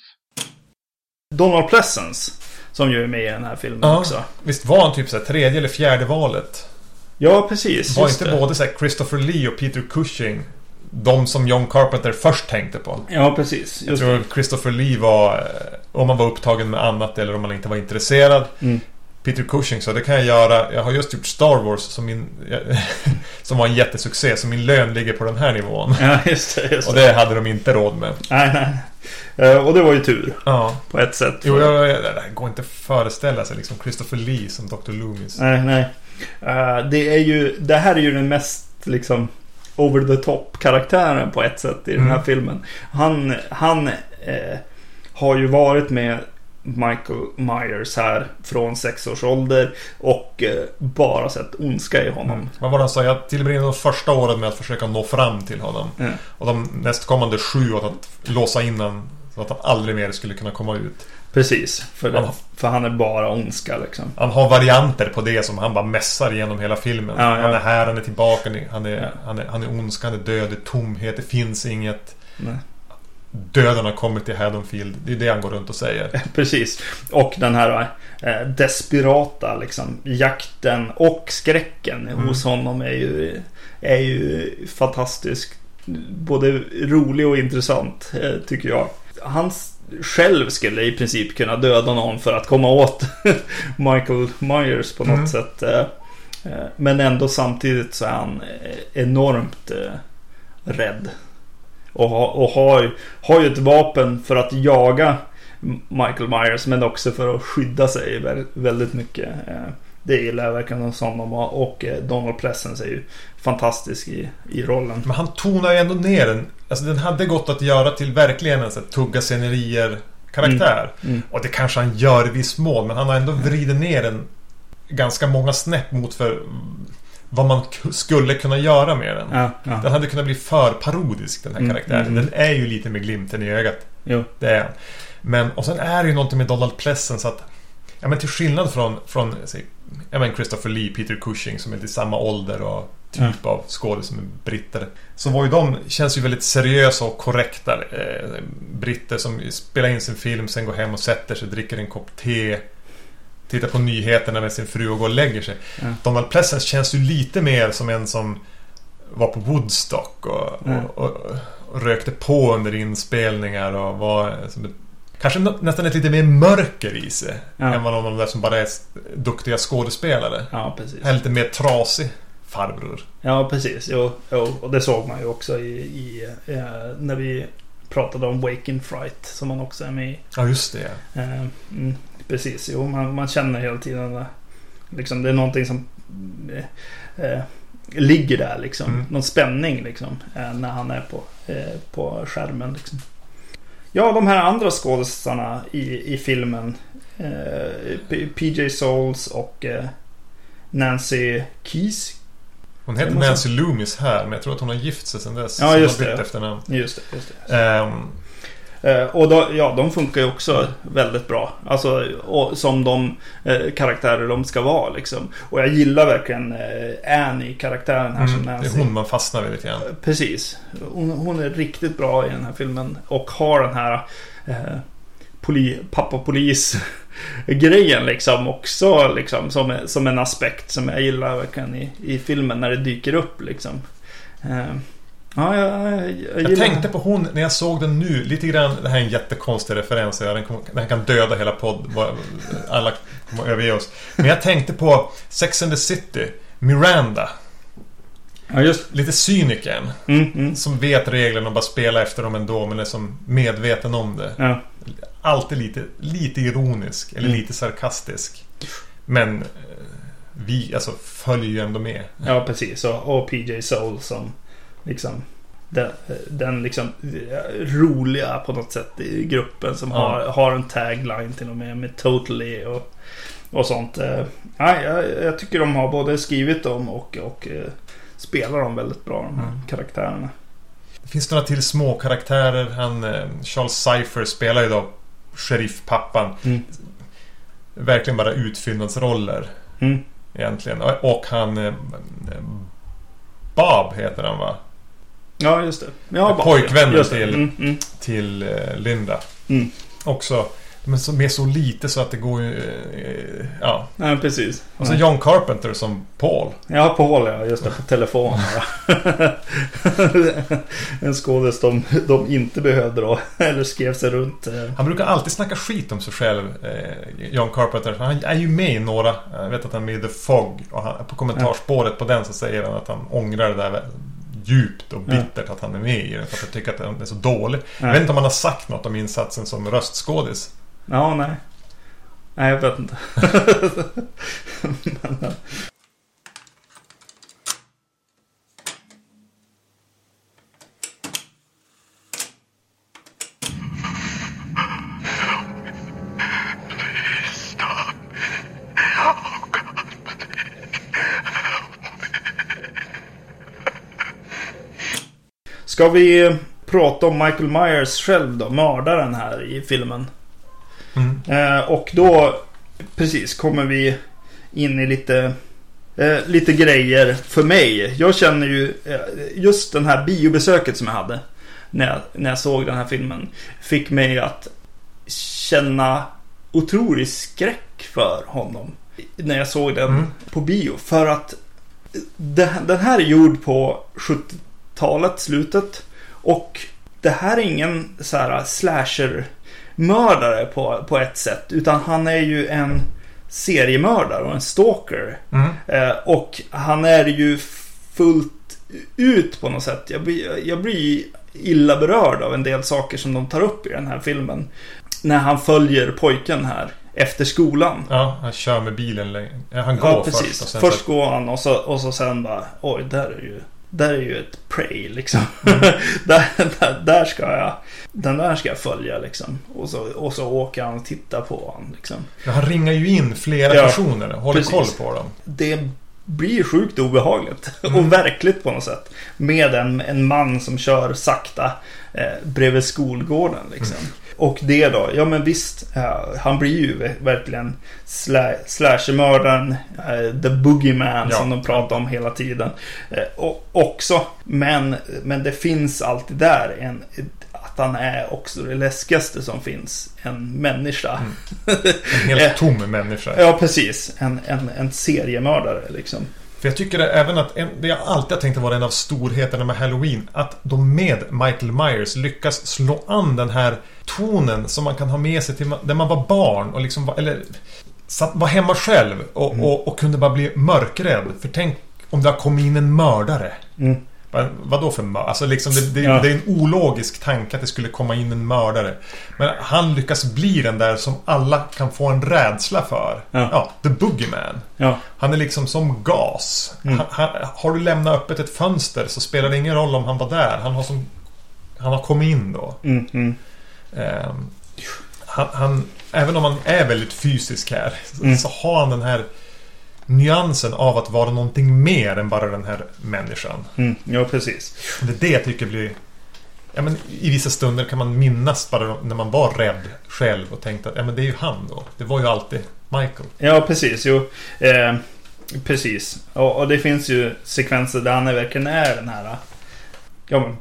Donald Pleasence, som ju är med i den här filmen Ja, också. visst var han typ så här tredje eller fjärde valet? Ja, precis. Var inte det. både så här Christopher Lee och Peter Cushing de som John Carpenter först tänkte på? Ja, precis. Jag tror det. Christopher Lee var, eh, om man var upptagen med annat eller om man inte var intresserad. Mm. Peter Cushing så det kan jag göra. Jag har just gjort Star Wars som, min, som var en jättesuccé. Så min lön ligger på den här nivån. Ja, just det. Just Och det. det hade de inte råd med. Nej, nej. Eh, Och det var ju tur Ja. på ett sätt. Jo, jag, jag, det går inte att föreställa sig liksom Christopher Lee som Dr. Loomis. Nej, nej. Eh, det är ju, det här är ju den mest liksom over the top karaktären på ett sätt i den här Mm. filmen. Han, han eh, har ju varit med Michael Myers här från sex års ålder och eh, bara sett ondska i honom. Mm. Vad var det han sa? Jag tillbringade de första åren med att försöka nå fram till honom. Ja. Och de nästkommande sju åt att låsa in honom. Så att han aldrig mer skulle kunna komma ut. Precis, för, det, för han är bara ondska liksom. Han har varianter på det som han bara mässar genom hela filmen. Ja, ja. Han är här, han är tillbaka, han är, Ja. han är, han är ondska, han är död, det är tomhet, det finns inget. Nej. Döden har kommit till Haddonfield. Det är det han går runt och säger. Precis. Och den här eh, desperata liksom jakten och skräcken Mm. hos honom är ju, är ju fantastisk. Både rolig och intressant eh, tycker jag. Han själv skulle i princip kunna döda någon för att komma åt Michael Myers på något Mm. sätt. eh, eh, Men ändå samtidigt så är han eh, enormt eh, rädd. Och, ha, och har, har ju ett vapen för att jaga Michael Myers men också för att skydda sig vä- väldigt mycket. Eh, Det gillar jag verkligen honom och och, eh, Donald Pleasence är ju fantastisk i, i rollen. Men han tonar ju ändå ner den. Alltså den hade gått att göra till verkligen en sån här tugga scenerier karaktär. Mm, mm. Och det kanske han gör i viss mån. Men han har ändå vridit ner den ganska många snäpp mot för vad man skulle kunna göra med den. Ja, ja. Den hade kunnat bli för parodisk den här Mm, karaktären. mm. Den är ju lite med glimten i ögat. Jo. Det är. Men, och sen är det ju någonting med Donald Pleasence att Ja men till skillnad från, från säg, ja, men Christopher Lee, Peter Cushing som är lite samma ålder och typ av skådespelare som är britter. Så var ju de, känns ju väldigt seriösa och korrekta. Eh, britter som spelar in sin film, sen går hem och sätter sig, dricker en kopp te. Tittar på nyheterna med sin fru och går och lägger sig. Ja. Donald Pleasence känns ju lite mer som en som var på Woodstock och, Mm. och, och, och rökte på under inspelningar och var ett, Kanske nästan ett lite mer mörker i sig Ja. än vad någon av de där som bara är duktiga skådespelare. Ja, precis. En lite mer trasig farbror. Ja, precis. Jo, jo, och det såg man ju också i, i eh, när vi pratade om Wake in Fright som han också är med i. Ja, just det. Eh, mm, precis, jo, man, man känner hela tiden att liksom, det är någonting som eh, eh, ligger där liksom. Mm. Någon spänning liksom. Eh, när han är på, eh, på skärmen liksom. Ja, de här andra skådespelarna i, i filmen. Eh, PJ Souls och eh, Nancy Keys. Hon heter Det måste- Nancy Loomis här, men jag tror att hon har gift sig sen dess. Ja, just det. efternamn. Just det, just det. Eh, och då, ja, de funkar ju också väldigt bra. Alltså och, som de eh, karaktärer de ska vara liksom. Och jag gillar verkligen eh, Annie, karaktären här som mm, det Nancy. är hon man fastnar vid lite grann. Precis. Hon, hon är riktigt bra i den här filmen. Och har den här eh, poli, pappa-polis grejen liksom också liksom som, som en aspekt som jag gillar verkligen i, i filmen när det dyker upp liksom. Eh, ja, jag, jag, jag, tänkte på hon när jag såg den nu. Lite grann, det här är en jättekonstig referens. Den, kommer- den kan döda hela podd. Bara- Alla kommer överge oss. Men jag tänkte på Sex and the City. Miranda. Ja, just Lite cynikern. mm, mm, Som vet reglerna och bara spelar efter dem ändå. Men är som medveten om det. ja. Alltid lite, lite ironisk. Eller Mm. lite sarkastisk. Men eh, vi alltså följer ju ändå med. Ja, precis. Och, PJ Soul som liksom den, den liksom eh, roliga på något sätt i gruppen som Ja. har, har en tagline till och med med totally och, och sånt. Eh, Ja, jag, jag tycker de har både skrivit dem och, och eh, spelar dem väldigt bra de här Mm. karaktärerna. Det finns några till små karaktärer. Han, eh, Charles Cypher spelar ju då sheriffpappan. Mm. Verkligen bara utfyllnadsroller Mm. egentligen. Och han... eh, Bob heter han va? Ja, just det. Ja, bara- Pojkvännen det. till- Mm, mm, Till eh, Linda. mm. Också. Men så, med så lite så att det går ju... eh, Ja. Ja, precis. Och så John Carpenter som Paul. Ja, Paul ja. Just det, på telefon. ja. en skådis de, de inte behövde då. Eller skrev sig runt. eh. Han brukar alltid snacka skit om sig själv, eh, John Carpenter. Han är ju med i några. Jag vet att han är med i The Fog. Och han, på kommentarspåret på den så säger han att han ångrar det där djupt och bittert att han är med i den. För att jag tycker att den är så dålig. Jag vet inte om han har sagt något om insatsen som röstskådis. Ja, nej. Nej, jag vet inte. Men, Ska vi prata om Michael Myers själv då? Mördaren här i filmen. Mm. Eh, och då precis kommer vi in i lite eh, lite grejer för mig. Jag känner ju eh, just den här biobesöket som jag hade när jag, när jag såg den här filmen fick mig att känna otrolig skräck för honom när jag såg den Mm. på bio. För att det, den här är gjord på 70-talet, slutet. Och det här är ingen så här slasher mördare på, på ett sätt. Utan han är ju en seriemördare och en stalker. Mm. Eh, och han är ju fullt ut på något sätt. Jag blir, jag blir illa berörd av en del saker som de tar upp i den här filmen. När han följer pojken här efter skolan. Ja, han kör med bilen längre. Han går Ja, först. precis. Och sen Först så, går han och så, och så sen bara oj, där är ju där är ju ett prey liksom. Mm. där, där, där ska jag Den där ska jag följa liksom. Och så, och så åker han och tittar på honom liksom. ja, han ringar ju in flera Ja, personer och håller precis. koll på dem. Det blir sjukt obehagligt. Mm. Och verkligt på något sätt. Med en, en man som kör sakta eh, bredvid skolgården liksom. Mm. Och det då, ja men visst, eh, han blir ju ver- verkligen sla, slashermördaren, eh, the boogeyman Ja. som de pratar om hela tiden. Eh, och också, men, men det finns alltid där en, att han är också det läskigaste som finns, en människa. En helt tom människa. Ja, precis. En, en, en seriemördare liksom. För jag tycker även att en, det jag alltid har tänkt vara en av storheterna med Halloween. Att de med Michael Myers lyckas slå an den här tonen som man kan ha med sig till när man var barn och liksom var, eller satt, var hemma själv och, och, och kunde bara bli mörkrädd. För tänk om det har kommit in en mördare. Mm. Vad, vadå för mördare? Alltså liksom det, det, Ja. det är en ologisk tanke att det skulle komma in en mördare. Men han lyckas bli den där som alla kan få en rädsla för. Ja. ja the boogeyman. Ja, Han är liksom som gas. Mm. Han, han, har du lämnat öppet ett fönster så spelar det ingen roll om han var där. Han har, som, han har kommit in då. mm, mm. Ehm, han, han, även om han är väldigt fysisk här Mm. så har han den här nyansen av att vara någonting mer än bara den här människan. Mm. ja precis. Det är det jag tycker blir... Ja, men I vissa stunder kan man minnas bara när man var rädd själv och tänkte att ja, men det är ju han då. Det var ju alltid Michael. Ja, precis. Jo, eh, precis. Och, och det finns ju sekvenser där han verkligen är den här Ja men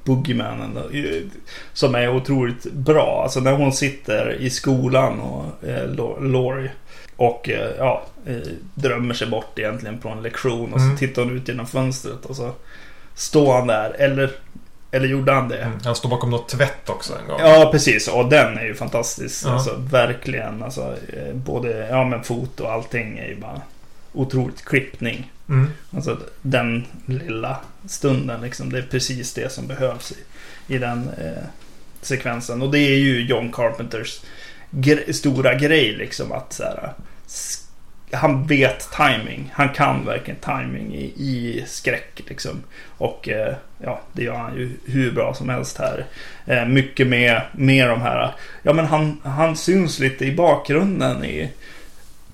ju- Som är otroligt bra. Alltså när hon sitter i skolan och eh, Laurie Och eh, ja eh, Drömmer sig bort egentligen på en lektion och så Mm. tittar hon ut genom fönstret och så Står han där eller Eller gjorde han det? Mm. Han står bakom något tvätt också en gång. Ja, precis. Och den är ju fantastisk. Ja. Alltså, verkligen. Alltså, eh, både ja, men foto och allting är ju bara otroligt klippning. Mm. Alltså den lilla stunden liksom. Det är precis det som behövs i, i den eh, sekvensen. Och det är ju John Carpenters gre- stora grej liksom. Att så här, han vet timing. Han kan verkligen timing i, i skräck liksom. Och eh, ja, det gör han ju hur bra som helst här. Eh, mycket med, med de här. Ja, men han, han syns lite i bakgrunden i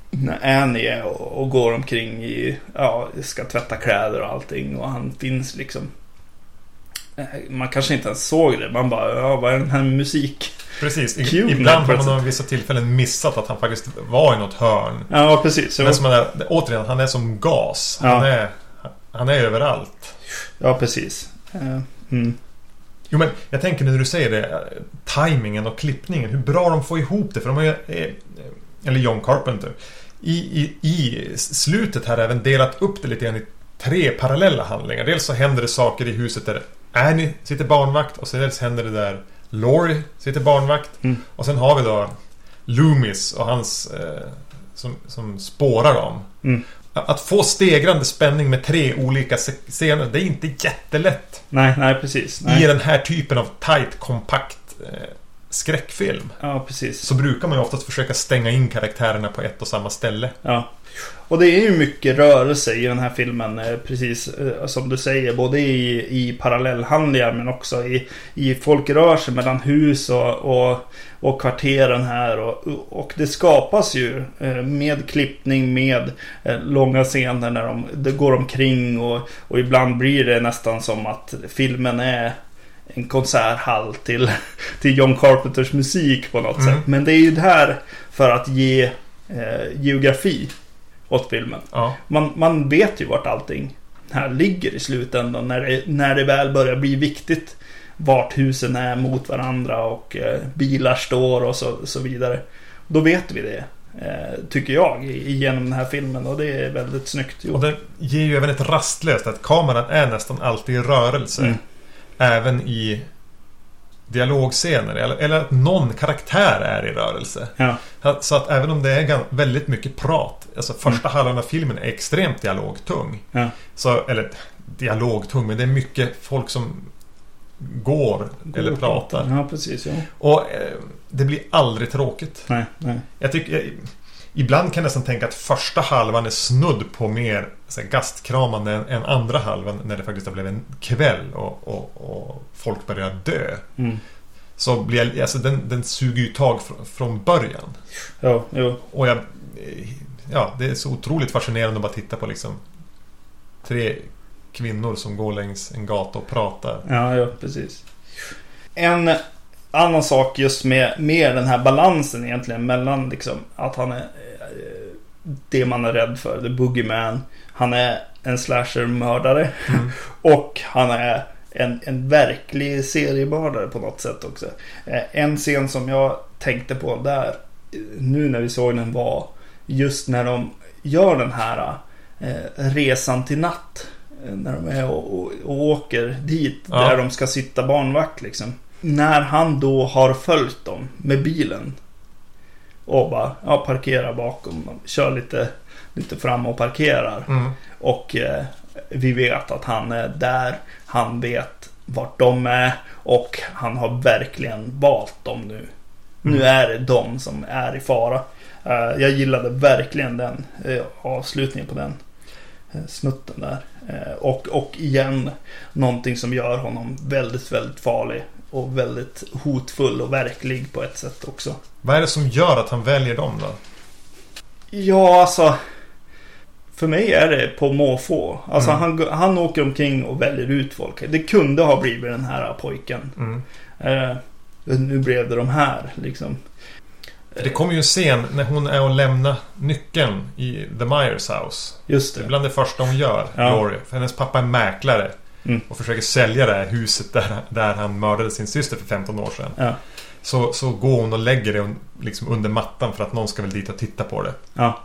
när Annie är och, och går omkring i, ja, ska tvätta kläder och allting. Och han finns liksom. Man kanske inte ens såg det. Man bara, ja, vad är den här musik? Precis. Kul, ibland har man vissa tillfällen missat att han faktiskt var i något hörn. Ja, precis. Men som han är, återigen, han är som gas. Han, Ja. är, han är överallt. Ja, precis. Eh, Mm. Jo men jag tänker när du säger det, timingen och klippningen, hur bra de får ihop det. För de har ju, eh, eller John Carpenter, i, i, i slutet här även delat upp det lite grann i tre parallella handlingar. Dels så händer det saker i huset där Annie sitter barnvakt och sen händer det där Laurie sitter barnvakt. Mm. Och sen har vi då Loomis och hans eh, som, som spårar dem. Mm. Att få stegrande spänning med tre olika scener, det är inte jättelätt Nej, nej, precis. i Nej. den här typen av tight, kompakt eh, skräckfilm. Ja, precis. Så brukar man ju oftast försöka stänga in karaktärerna på ett och samma ställe. Ja. Och det är ju mycket rörelse i den här filmen, eh, precis eh, som du säger. Både i, i parallellhandlingar men också i, i folk rör sig mellan hus och, och, och kvarteren här. Och, och det skapas ju eh, med klippning, med långa scener när de, det går omkring. Och, och ibland blir det nästan som att filmen är en konserthall till, till John Carpenters musik på något Mm. sätt. Men det är ju där för att ge eh, geografi åt filmen. Ja. Man, man vet ju vart allting här ligger i slutändan när det, när det väl börjar bli viktigt. Vart husen är mot varandra och eh, bilar står och så, så vidare. Då vet vi det. Eh, tycker jag genom den här filmen och det är väldigt snyggt Och gjort. det ger ju även ett rastlöst att kameran är nästan alltid i rörelse. Mm. Även i dialogscener. Eller, eller att någon karaktär är i rörelse. Ja, Så att även om det är väldigt mycket prat. Alltså första halvan av filmen är extremt dialogtung. ja, Så, eller dialogtung, men det är mycket folk som går eller och pratar. Ja, precis. Ja. Och eh, det blir aldrig tråkigt. Nej, nej. Jag tycker... Jag, ibland kan jag nästan tänka att första halvan är snudd på mer så här, gastkramande än, än andra halvan när det faktiskt har blivit en kväll och, och, och folk börjar dö. Mm. Så blir jag, alltså den, den suger ju tag från, från början. Ja, jo. Och jag... Ja, det är så otroligt fascinerande att bara titta på liksom tre kvinnor som går längs en gata och pratar. Ja, ja, precis. En annan sak just med, med den här balansen egentligen mellan liksom att han är eh, det man är rädd för, the boogeyman. Han är en slasher-mördare. Och han är en, en verklig seriemördare på något sätt också. Eh, En scen som jag tänkte på där, eh, nu när vi såg den var just när de gör den här eh, resan till natt. När de är och, och, och åker dit Ja. där de ska sitta barnvakt liksom. När han då har följt dem med bilen. Och bara ja, parkerar bakom. Kör lite, lite fram och parkerar. Mm. Och eh, vi vet att han är där. Han vet vart de är. Och han har verkligen valt dem nu. Nu är det de som är i fara. Eh, jag gillade verkligen den eh, avslutningen på den eh, snutten där. Eh, och, och igen någonting som gör honom väldigt, väldigt farlig. Och väldigt hotfull och verklig på ett sätt också. Vad är det som gör att han väljer dem då? Ja, alltså. För mig är det på måfå. Alltså Mm. han, han åker omkring och väljer ut folk. Det kunde ha blivit den här pojken. Mm. Eh, nu blev det de här liksom. Det kommer ju en scen när hon är och lämnar nyckeln i The Myers House. Just Det är det. bland det första hon gör, Ja. Glory. För hennes pappa är mäklare. Mm. Och försöker sälja det här huset där, där han mördade sin syster för 15 år sedan. Ja. Så, så går hon och lägger det liksom under mattan för att någon ska väl dit och titta på det. Ja.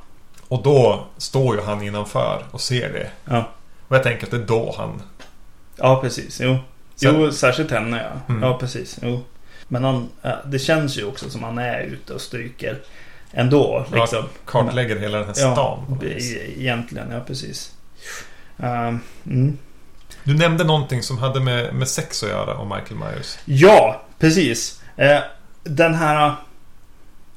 Och då står ju han innanför och ser det. Ja. Och jag tänker att det är då han... Ja, precis. Jo. Sen- Jo, särskilt henne ja. Mm. Ja, precis. Jo. Men han, det känns ju också som han är ute och stryker ändå. Liksom. Kartlägger hela den här stan. Ja, egentligen. Ja, precis. Ehm, mm. Du nämnde någonting som hade med, med sex att göra om Michael Myers. Ja, precis. Eh, den här...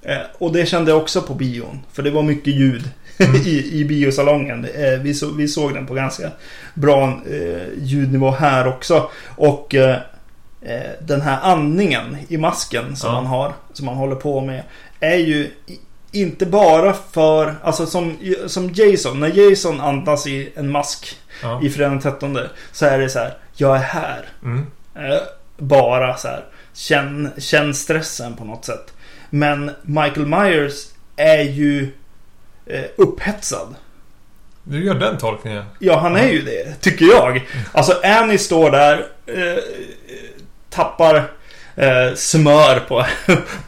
Eh, och det kände jag också på bion. För det var mycket ljud Mm. i, i biosalongen. Eh, vi, så, vi såg den på ganska bra ljudnivå här också. Och den här andningen i masken som Ja. man har, som man håller på med, är ju inte bara för, alltså som, som Jason, när Jason andas i en mask Ja. i Fredag den 13 så är det så här, jag är här. Mm. Eh, bara så här. Känn, känn stressen på något sätt. Men Michael Myers är ju eh, upphetsad. Du gör den tolkningen. Ja, han är ju det, tycker jag. Alltså Annie står där, eh, tappar eh, smör på,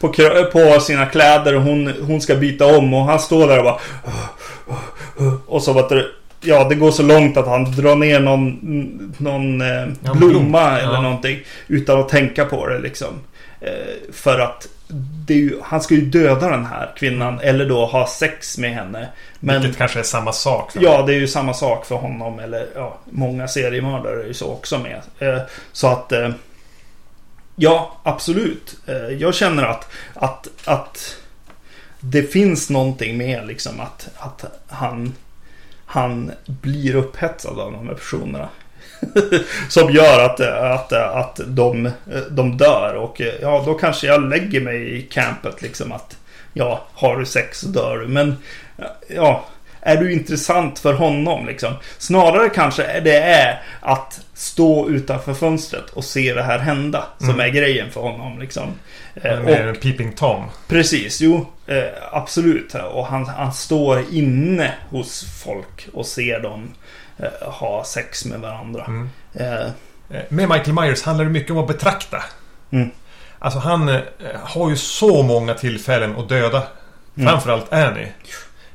på, på sina kläder och hon, hon ska byta om och han står där och bara... Och så vet du, Ja, det går så långt att han drar ner någon, någon eh, Ja, blomma blom. Ja. eller någonting. Utan att tänka på det liksom. Eh, för att ju, han ska ju döda den här kvinnan eller då ha sex med henne. Men Vilket kanske är samma sak. för Ja, det är ju samma sak för honom. Eller ja, många seriemördare är ju så också med. Eh, så att... Ja, absolut. Eh, jag känner att, att, att det finns någonting med liksom att, att han, han blir upphetsad av de här personerna. Som gör att, att, att de, de dör. Och eh, ja, då kanske jag lägger mig i campet liksom att ja, har du sex så dör du. Men ja, är du intressant för honom liksom? Snarare kanske det är att stå utanför fönstret och se det här hända som Mm. är grejen för honom liksom. Eh, och, Peeping Tom. precis, jo, eh, absolut. Och han, han står inne hos folk och ser dem eh, ha sex med varandra. Mm. Eh, Med Michael Myers handlar det mycket om att betrakta. Mm. Alltså han har ju så många tillfällen att döda. Mm. Framförallt Annie.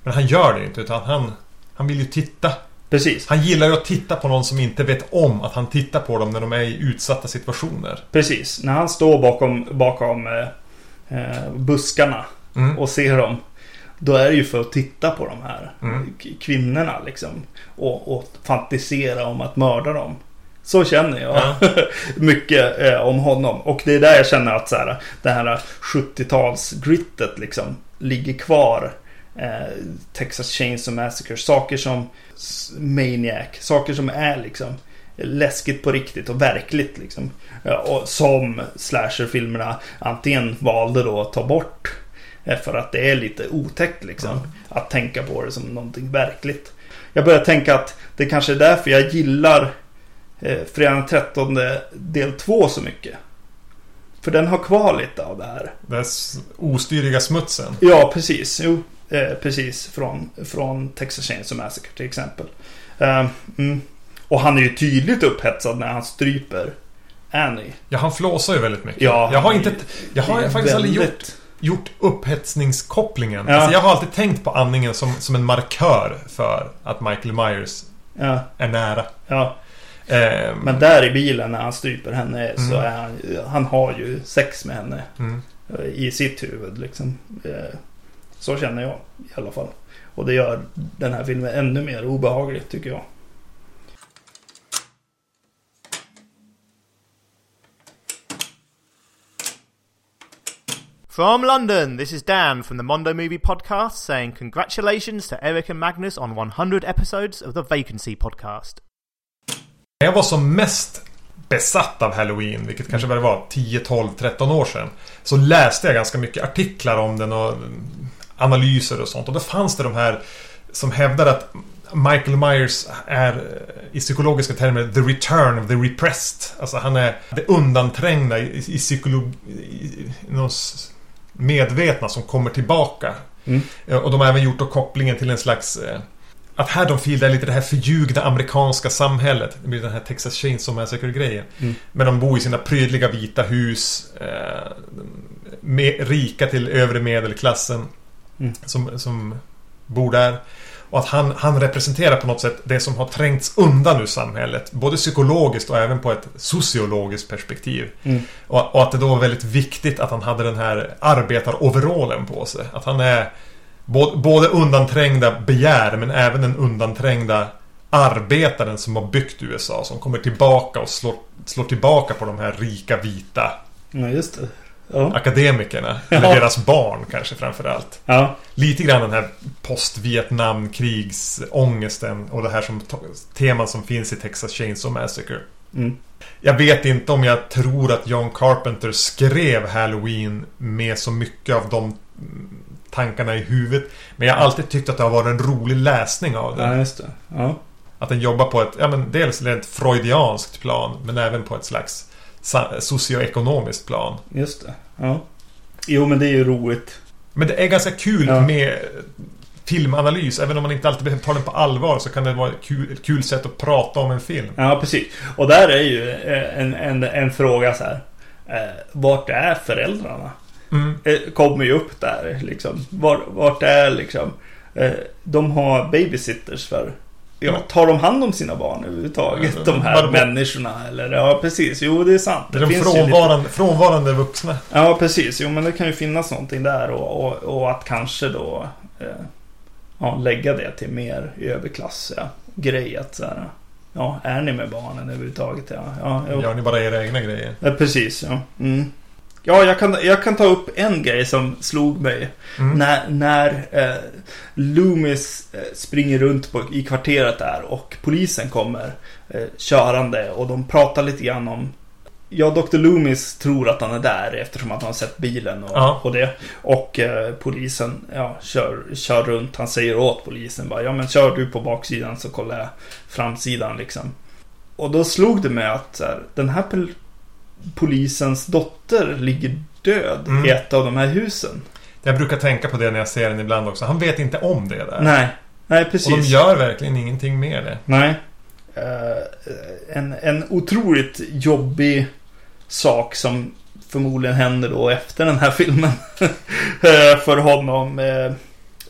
Men han gör det inte utan han, han vill ju titta. precis, Han gillar ju att titta på någon som inte vet om att han tittar på dem när de är i utsatta situationer. precis. När han står bakom, bakom eh, eh, buskarna Mm. och ser dem. Då är det ju för att titta på de här Mm. kvinnorna liksom. Och, och fantisera om att mörda dem. Så känner jag Ja. mycket eh, om honom. Och det är där jag känner att så här, det här 70-tals-grittet liksom ligger kvar. Eh, Texas Chainsaw Massacre. Saker som Maniac. Saker som är liksom läskigt på riktigt och verkligt liksom. Ja, och som slasherfilmerna antingen valde då att ta bort. eh, För att det är lite otäckt liksom. Att tänka på det som någonting verkligt. Jag börjar tänka att det kanske är därför jag gillar eh, Fredag den 13 del 2 så mycket. För den har kvar lite av det här. Den ostyriga smutsen. Ja, precis. Jo, eh, precis. Från, från Texas Chainsaw Massacre till exempel. Eh, mm. Och han är ju tydligt upphetsad när han stryper Annie. Ja, han flåsar ju väldigt mycket. Ja, jag har inte... Jag har faktiskt aldrig gjort, väldigt- gjort upphetsningskopplingen. Ja. Alltså, jag har alltid tänkt på andningen som, som en markör för att Michael Myers Ja, är nära. ja. Ehm, Men där i bilen när han stryper henne så Mm. är han, han har ju sex med henne. mm. eh, I sitt huvud liksom. Eh, Så känner jag i alla fall. Och det gör den här filmen ännu mer obehaglig tycker jag. From London, this is Dan from the Mondo Movie Podcast saying congratulations to Eric and Magnus on 100 episodes of the Vacancy Podcast. När jag var som mest besatt av Halloween, vilket kanske väl var 10, 12, 13 år sedan. Så läste jag ganska mycket artiklar om den och analyser och sånt. Och då fanns det de här som hävdade att Michael Myers är eh, i psykologiska termer the return of the repressed. Alltså han är det undanträngda i, i psykolog... I, i, någon s- medvetna som kommer tillbaka. Mm. Eh, Och de har även gjort då kopplingen till en slags... Eh, att Haddonfield är lite det här förljugna amerikanska samhället. Det blir den här Texas Chainsaw Massacre-grejen. Mm. Men de bor i sina prydliga vita hus. Eh, med, rika till övre medelklassen. Mm. Som, som bor där. Och att han, han representerar på något sätt det som har trängts undan ur samhället. Både psykologiskt och även på ett sociologiskt perspektiv. Mm. Och, och att det då var väldigt viktigt att han hade den här arbetaroverallen på sig. Att han är både, både undanträngda begär men även den undanträngda arbetaren som har byggt USA. Som kommer tillbaka och slår, slår tillbaka på de här rika vita Ja, just det. Ja. akademikerna. Ja. Eller deras barn kanske framförallt. Ja. Lite grann den här post-Vietnamkrigsångesten och det här som teman som finns i Texas Chainsaw Massacre. Mm. Jag vet inte om jag tror att John Carpenter skrev Halloween med så mycket av de tankarna i huvudet. Men jag har alltid tyckt att det har varit en rolig läsning av ja, den. just det. Ja. Att den jobbar på ett, ja men dels rent freudianskt plan men även på ett slags socioekonomiskt plan. Just det. Ja. Jo, men det är ju roligt. Men det är ganska kul Ja. med filmanalys. Även om man inte alltid behöver ta den på allvar så kan det vara ett kul, ett kul sätt att prata om en film. Ja, precis. Och där är ju eh, en, en, en fråga så här. Eh, vart är föräldrarna? Mm. Eh, kommer ju upp där liksom. Var, vart är liksom. De har babysitters för. Ja, tar de hand om sina barn överhuvudtaget? De här Bara- människorna eller? Ja, precis. Jo, det är sant. Det är de finns ju lite- frånvarande, frånvarande vuxna. Ja, precis. Jo, men det kan ju finnas någonting där och, och, och att kanske då eh, ja, lägga det till mer överklass ja, grej. Att så här, ja, är ni med barnen överhuvudtaget? Ja, ja. Gör ni bara era egna grejer. ja precis. Ja, mm. Ja jag, kan, jag kan ta upp en grej som slog mig. Mm. När, när eh, Loomis eh, springer runt på, i kvarteret där och polisen kommer eh, körande och de pratar lite grann om Ja, Dr. Loomis tror att han är där eftersom att han har sett bilen och, Ja. och det. Och eh, polisen ja, kör, kör runt. Han säger åt polisen bara Ja men kör du på baksidan så kollar jag framsidan liksom. Och då slog det mig att så här, den här polisens dotter ligger död Mm. i ett av de här husen. Jag brukar tänka på det när jag ser den ibland också. Han vet inte om det där. Nej, nej Och precis. de gör verkligen ingenting med det. Nej. Eh, en, en otroligt jobbig sak som förmodligen händer då efter den här filmen. Eh, För honom.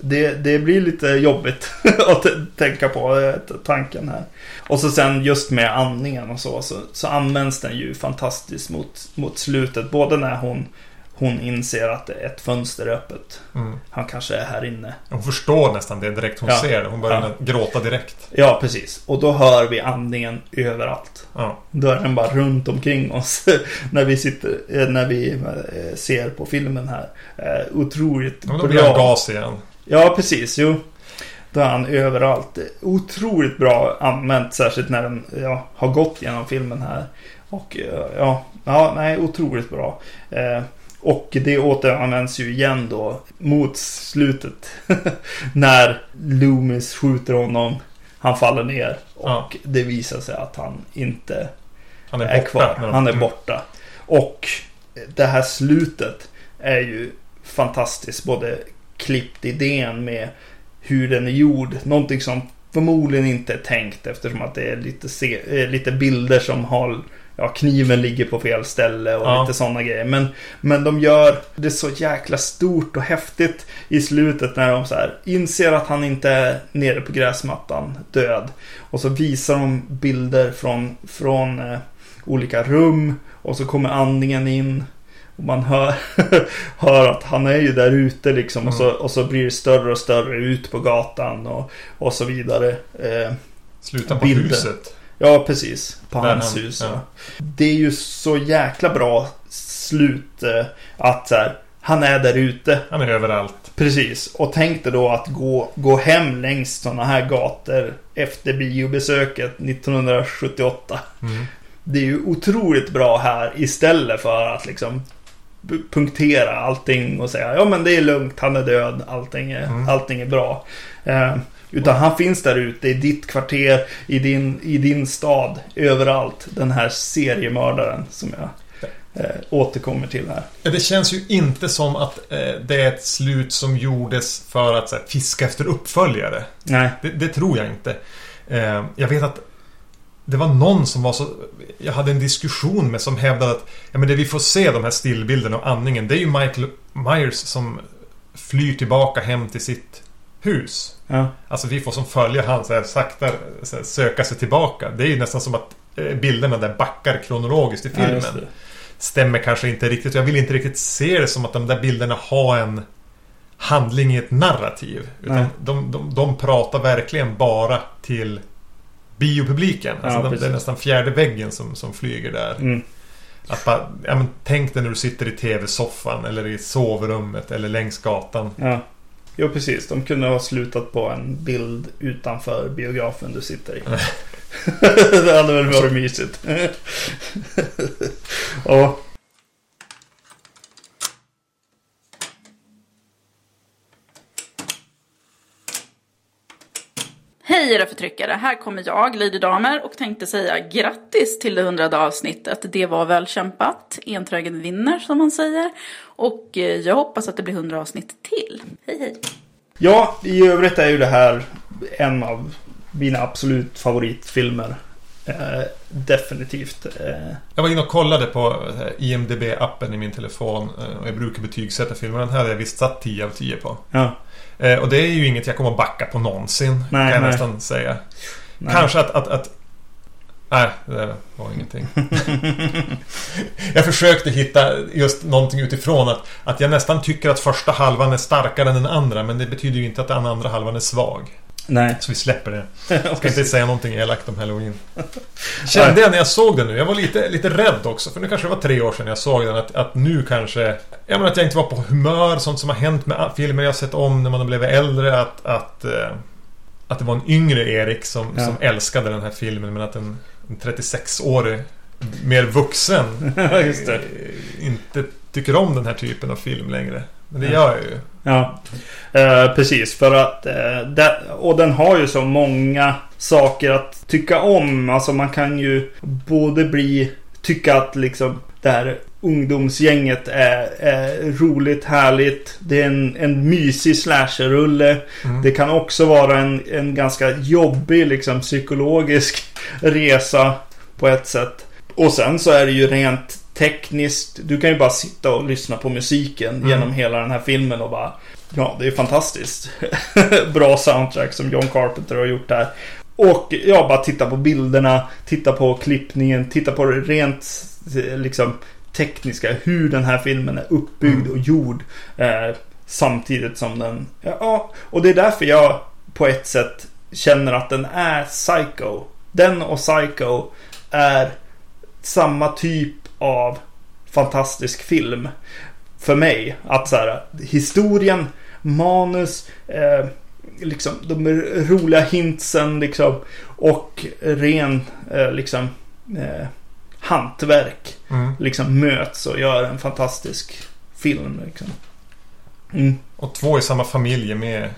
Det, det blir lite jobbigt att tänka på eh, tanken här. Och så sen just med andningen och så, så, så används den ju fantastiskt mot, mot slutet. Både när hon, hon inser att ett fönster är öppet. Mm. Han kanske är här inne. Hon förstår nästan det direkt hon Ja. ser det. Hon börjar Ja. gråta direkt. Ja, precis. Och då hör vi andningen överallt. Ja. Då är den bara runt omkring oss när vi sitter, eh, när vi eh, ser på filmen här. Otroligt Men då blir han bra. gas igen. Ja, precis. Jo. Då är han överallt. Otroligt bra använt, särskilt när den ja, har gått genom filmen här. Och eh, ja, ja nej, otroligt bra. Eh, och det återanvänds ju igen då mot slutet. när Loomis skjuter honom. Han faller ner. Och Ja. det visar sig att han inte Han är, är borta. kvar. Han är Mm. borta. Och det här slutet är ju fantastiskt. Både klippt idén med hur den är gjord. Någonting som förmodligen inte är tänkt eftersom att det är lite, se, eh, lite bilder som har Ja, kniven ligger på fel ställe och Ja. lite sådana grejer. Men, men de gör det så jäkla stort och häftigt i slutet när de så här inser att han inte är nere på gräsmattan död. Och så visar de bilder från, från eh, olika rum och så kommer andningen in. Och man hör, hör att han är ju där ute liksom. Och, så, och så blir det större och större ut på gatan och, och så vidare. Eh, Sluta på Bilder. huset. Ja, precis. På Där hans han- hus. ja. Det är ju så jäkla bra slut eh, att så här, han är där ute. Han är överallt. Precis. Och tänk dig då att gå, gå hem längs sådana här gator efter biobesöket 1978. Mm. Det är ju otroligt bra här istället för att liksom punktera allting och säga ja men det är lugnt, han är död, allting är, Mm. allting är bra. Eh, utan han finns där ute i ditt kvarter, i din, i din stad, överallt. Den här seriemördaren som jag eh, återkommer till här. Det känns ju inte som att eh, det är ett slut som gjordes för att här, fiska efter uppföljare. Nej, Det, det tror jag inte. Eh, jag vet att det var någon som var så... Jag hade en diskussion med som hävdade att ja, men det vi får se, de här stillbilderna och andningen, det är ju Michael Myers som flyr tillbaka hem till sitt hus. ja, Alltså vi får som följa han så här, sakta så här, söka sig tillbaka. Det är ju nästan som att eh, bilderna där backar kronologiskt i ja filmen. det. Stämmer kanske inte riktigt. Jag vill inte riktigt se det som att de där bilderna har en handling i ett narrativ. Utan de, de, de pratar verkligen bara till biopubliken. Alltså Ja, de, det är nästan fjärde väggen som, som flyger där. Mm. Att bara, ja, men, tänk dig när du sitter i tv-soffan eller i sovrummet eller längs gatan. Ja. Jo, precis. De kunde ha slutat på en bild utanför biografen du sitter i. det hade väl varit mysigt. ja. Hej era förtryckare, här kommer jag, Lady Damer, och tänkte säga grattis till det hundrade avsnittet. Det var väl kämpat, enträgen vinner som man säger. Och eh, jag hoppas att det blir hundra avsnitt till. Hej hej! ja, i övrigt är ju det här en av mina absolut favoritfilmer. Eh, definitivt. Eh, Jag var inne och kollade på eh, IMDB-appen i min telefon eh, och jag brukar betygsätta filmer. Den här hade jag visst satt 10 av 10 på. ja. Eh, Och det är ju inget jag kommer att backa på någonsin. Nej, kan jag nej. nästan säga. Nej. Kanske att, att, att... Nej, det var ingenting. jag försökte hitta just någonting utifrån att, att jag nästan tycker att första halvan är starkare än den andra. Men det betyder ju inte att den andra halvan är svag. Nej. Så vi släpper det. Jag ska inte säga någonting elakt om Halloween. Kände jag när jag såg den nu. Jag var lite, lite rädd också. För nu kanske det var tre år sedan jag såg den. Att, att nu kanske... Jag menar att jag inte var på humör. Sånt som har hänt med filmer jag sett om när man har blivit äldre. Att, att, eh, att det var en yngre Erik som, Ja. som älskade den här filmen. Men att en, en 36-årig, mer vuxen eh, inte tycker om den här typen av film längre. Men det gör jag ju. Ja, eh, precis. För att... Eh, det, och den har ju så många saker att tycka om. Alltså man kan ju både bli... Tycka att liksom det här ungdomsgänget är, är roligt, härligt. Det är en, en mysig slasherrulle. Mm. Det kan också vara en, en ganska jobbig liksom psykologisk resa på ett sätt. Och sen så är det ju rent tekniskt. Du kan ju bara sitta och lyssna på musiken Mm. genom hela den här filmen och bara Ja, det är fantastiskt. Bra soundtrack som John Carpenter har gjort där. Och ja, bara titta på bilderna, titta på klippningen, titta på det rent liksom tekniska. Hur den här filmen är uppbyggd och gjord. Eh, samtidigt som den... Ja, och det är därför jag på ett sätt känner att den är Psycho. Den och Psycho är samma typ av fantastisk film. För mig. Att så här, historien, manus, eh, liksom de roliga hintsen liksom. Och ren eh, liksom eh, hantverk. Mm. Liksom möts och gör en fantastisk film. Liksom. Mm. Och två i samma familj med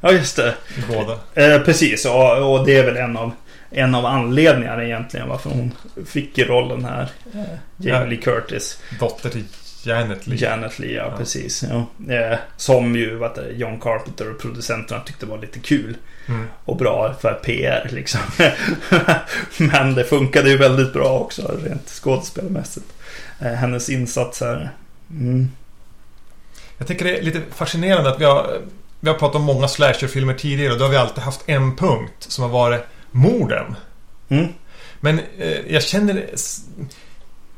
Ja, just det. båda. Eh, precis, och, och det är väl en av en av anledningarna egentligen varför hon fick rollen här. Eh, Jamie Lee Curtis. Dotter till Janet Lee. Janet Lee, ja, precis. Ja. Eh, som ju vad det, John Carpenter och producenterna tyckte var lite kul. Mm. Och bra för PR liksom. Men det funkade ju väldigt bra också rent skådespelmässigt. Eh, hennes insats här. Mm. Jag tycker det är lite fascinerande att vi har, vi har pratat om många slasherfilmer tidigare och då har vi alltid haft en punkt som har varit morden. Mm. Men eh, jag känner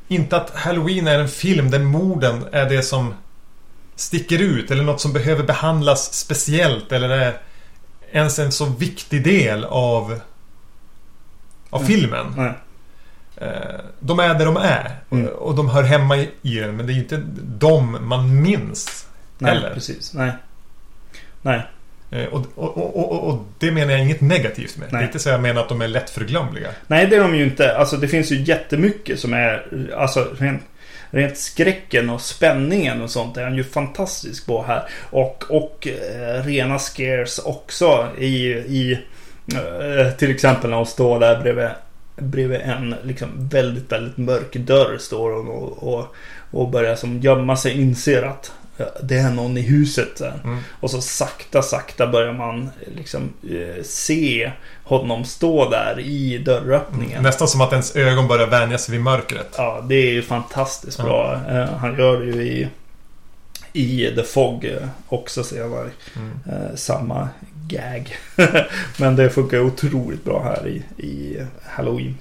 inte att Halloween är en film där morden är det som sticker ut eller något som behöver behandlas speciellt eller är ens en så viktig del av av Mm. filmen. Eh, De är där de är Mm. och- de hör hemma i den men det är ju inte de man minns Nej, heller. precis. Nej. Nej. Eh, Och, och, och, och, det menar jag inget negativt med. Det Nej. är inte så jag menar att de är lättförglömliga. Nej, det är de ju inte. Alltså det finns ju jättemycket som är... Alltså rent, rent skräcken och spänningen och sånt är han ju fantastisk på här. Och, och eh, rena scares också i... i eh, till exempel när hon står där bredvid, bredvid en liksom väldigt, väldigt mörk dörr står hon och, och, och börjar som gömma sig inser att det är någon i huset. Mm. Och så sakta, sakta börjar man liksom eh, se honom stå där i dörröppningen. Nästan som att ens ögon börjar vänja sig vid mörkret. Ja, det är ju fantastiskt Ja. bra. Eh, han gör det ju i, i The Fog eh, också senare. Mm. Eh, samma gag. Men det funkar otroligt bra här i, i Halloween.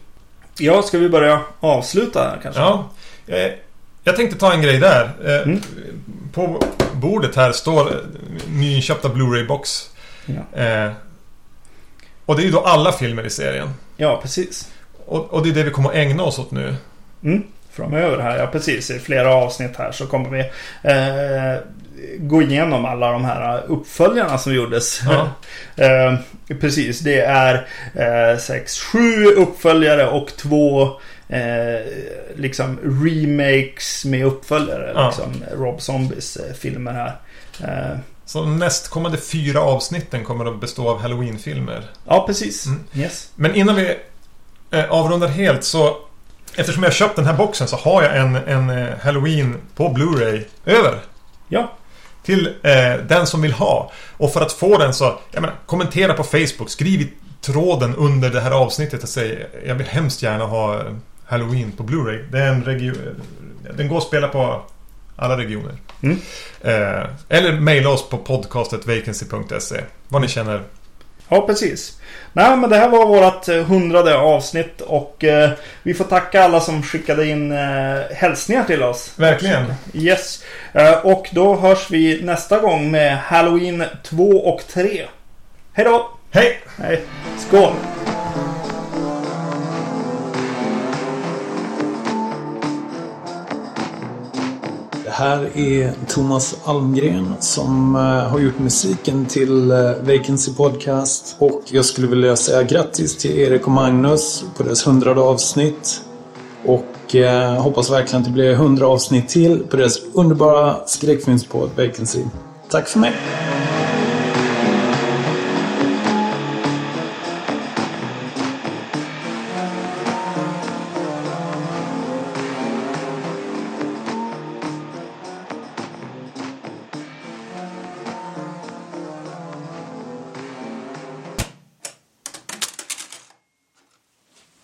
Ja, ska vi börja avsluta här kanske? Ja. Jag tänkte ta en grej där. Eh, Mm. På bordet här står eh, nyinköpta Blu-ray-box. Ja. Eh, Och det är ju då alla filmer i serien. Ja, precis. Och, och det är det vi kommer att ägna oss åt nu. Mm, framöver här, ja precis. I flera avsnitt här så kommer vi eh, gå igenom alla de här uppföljarna som gjordes. Ja. eh, precis, det är eh, sex, sju uppföljare och två eh, liksom remakes med uppföljare. Ja. Liksom Rob Zombies eh, filmer här. Eh, Så nästkommande fyra avsnitten kommer att bestå av Halloween-filmer. ja, precis. Mm. Yes. Men innan vi eh, avrundar helt så Eftersom jag köpt den här boxen så har jag en, en eh, Halloween på Blu-ray över. Ja. Till eh, den som vill ha. Och för att få den så, jag menar, kommentera på Facebook. Skriv i tråden under det här avsnittet och säg Jag vill hemskt gärna ha Halloween på Blu-ray. Det är en region... Den går att spela på alla regioner. Mm. Eh, eller mejla oss på podcastet vacancy.se. Vad ni känner. Ja, precis. Nej, men det här var vårt eh, hundrade avsnitt och eh, vi får tacka alla som skickade in eh, hälsningar till oss. Verkligen. Yes. Eh, och då hörs vi nästa gång med Halloween 2 och 3. Hej då! Hej! Hej! Skål! Det här är Thomas Almgren som eh, har gjort musiken till eh, Vacancy Podcast. Och jag skulle vilja säga grattis till Erik och Magnus på deras hundrade avsnitt. Och eh, hoppas verkligen att det blir hundra avsnitt till på deras underbara skräckfilmspodd Vacancy. Tack för mig!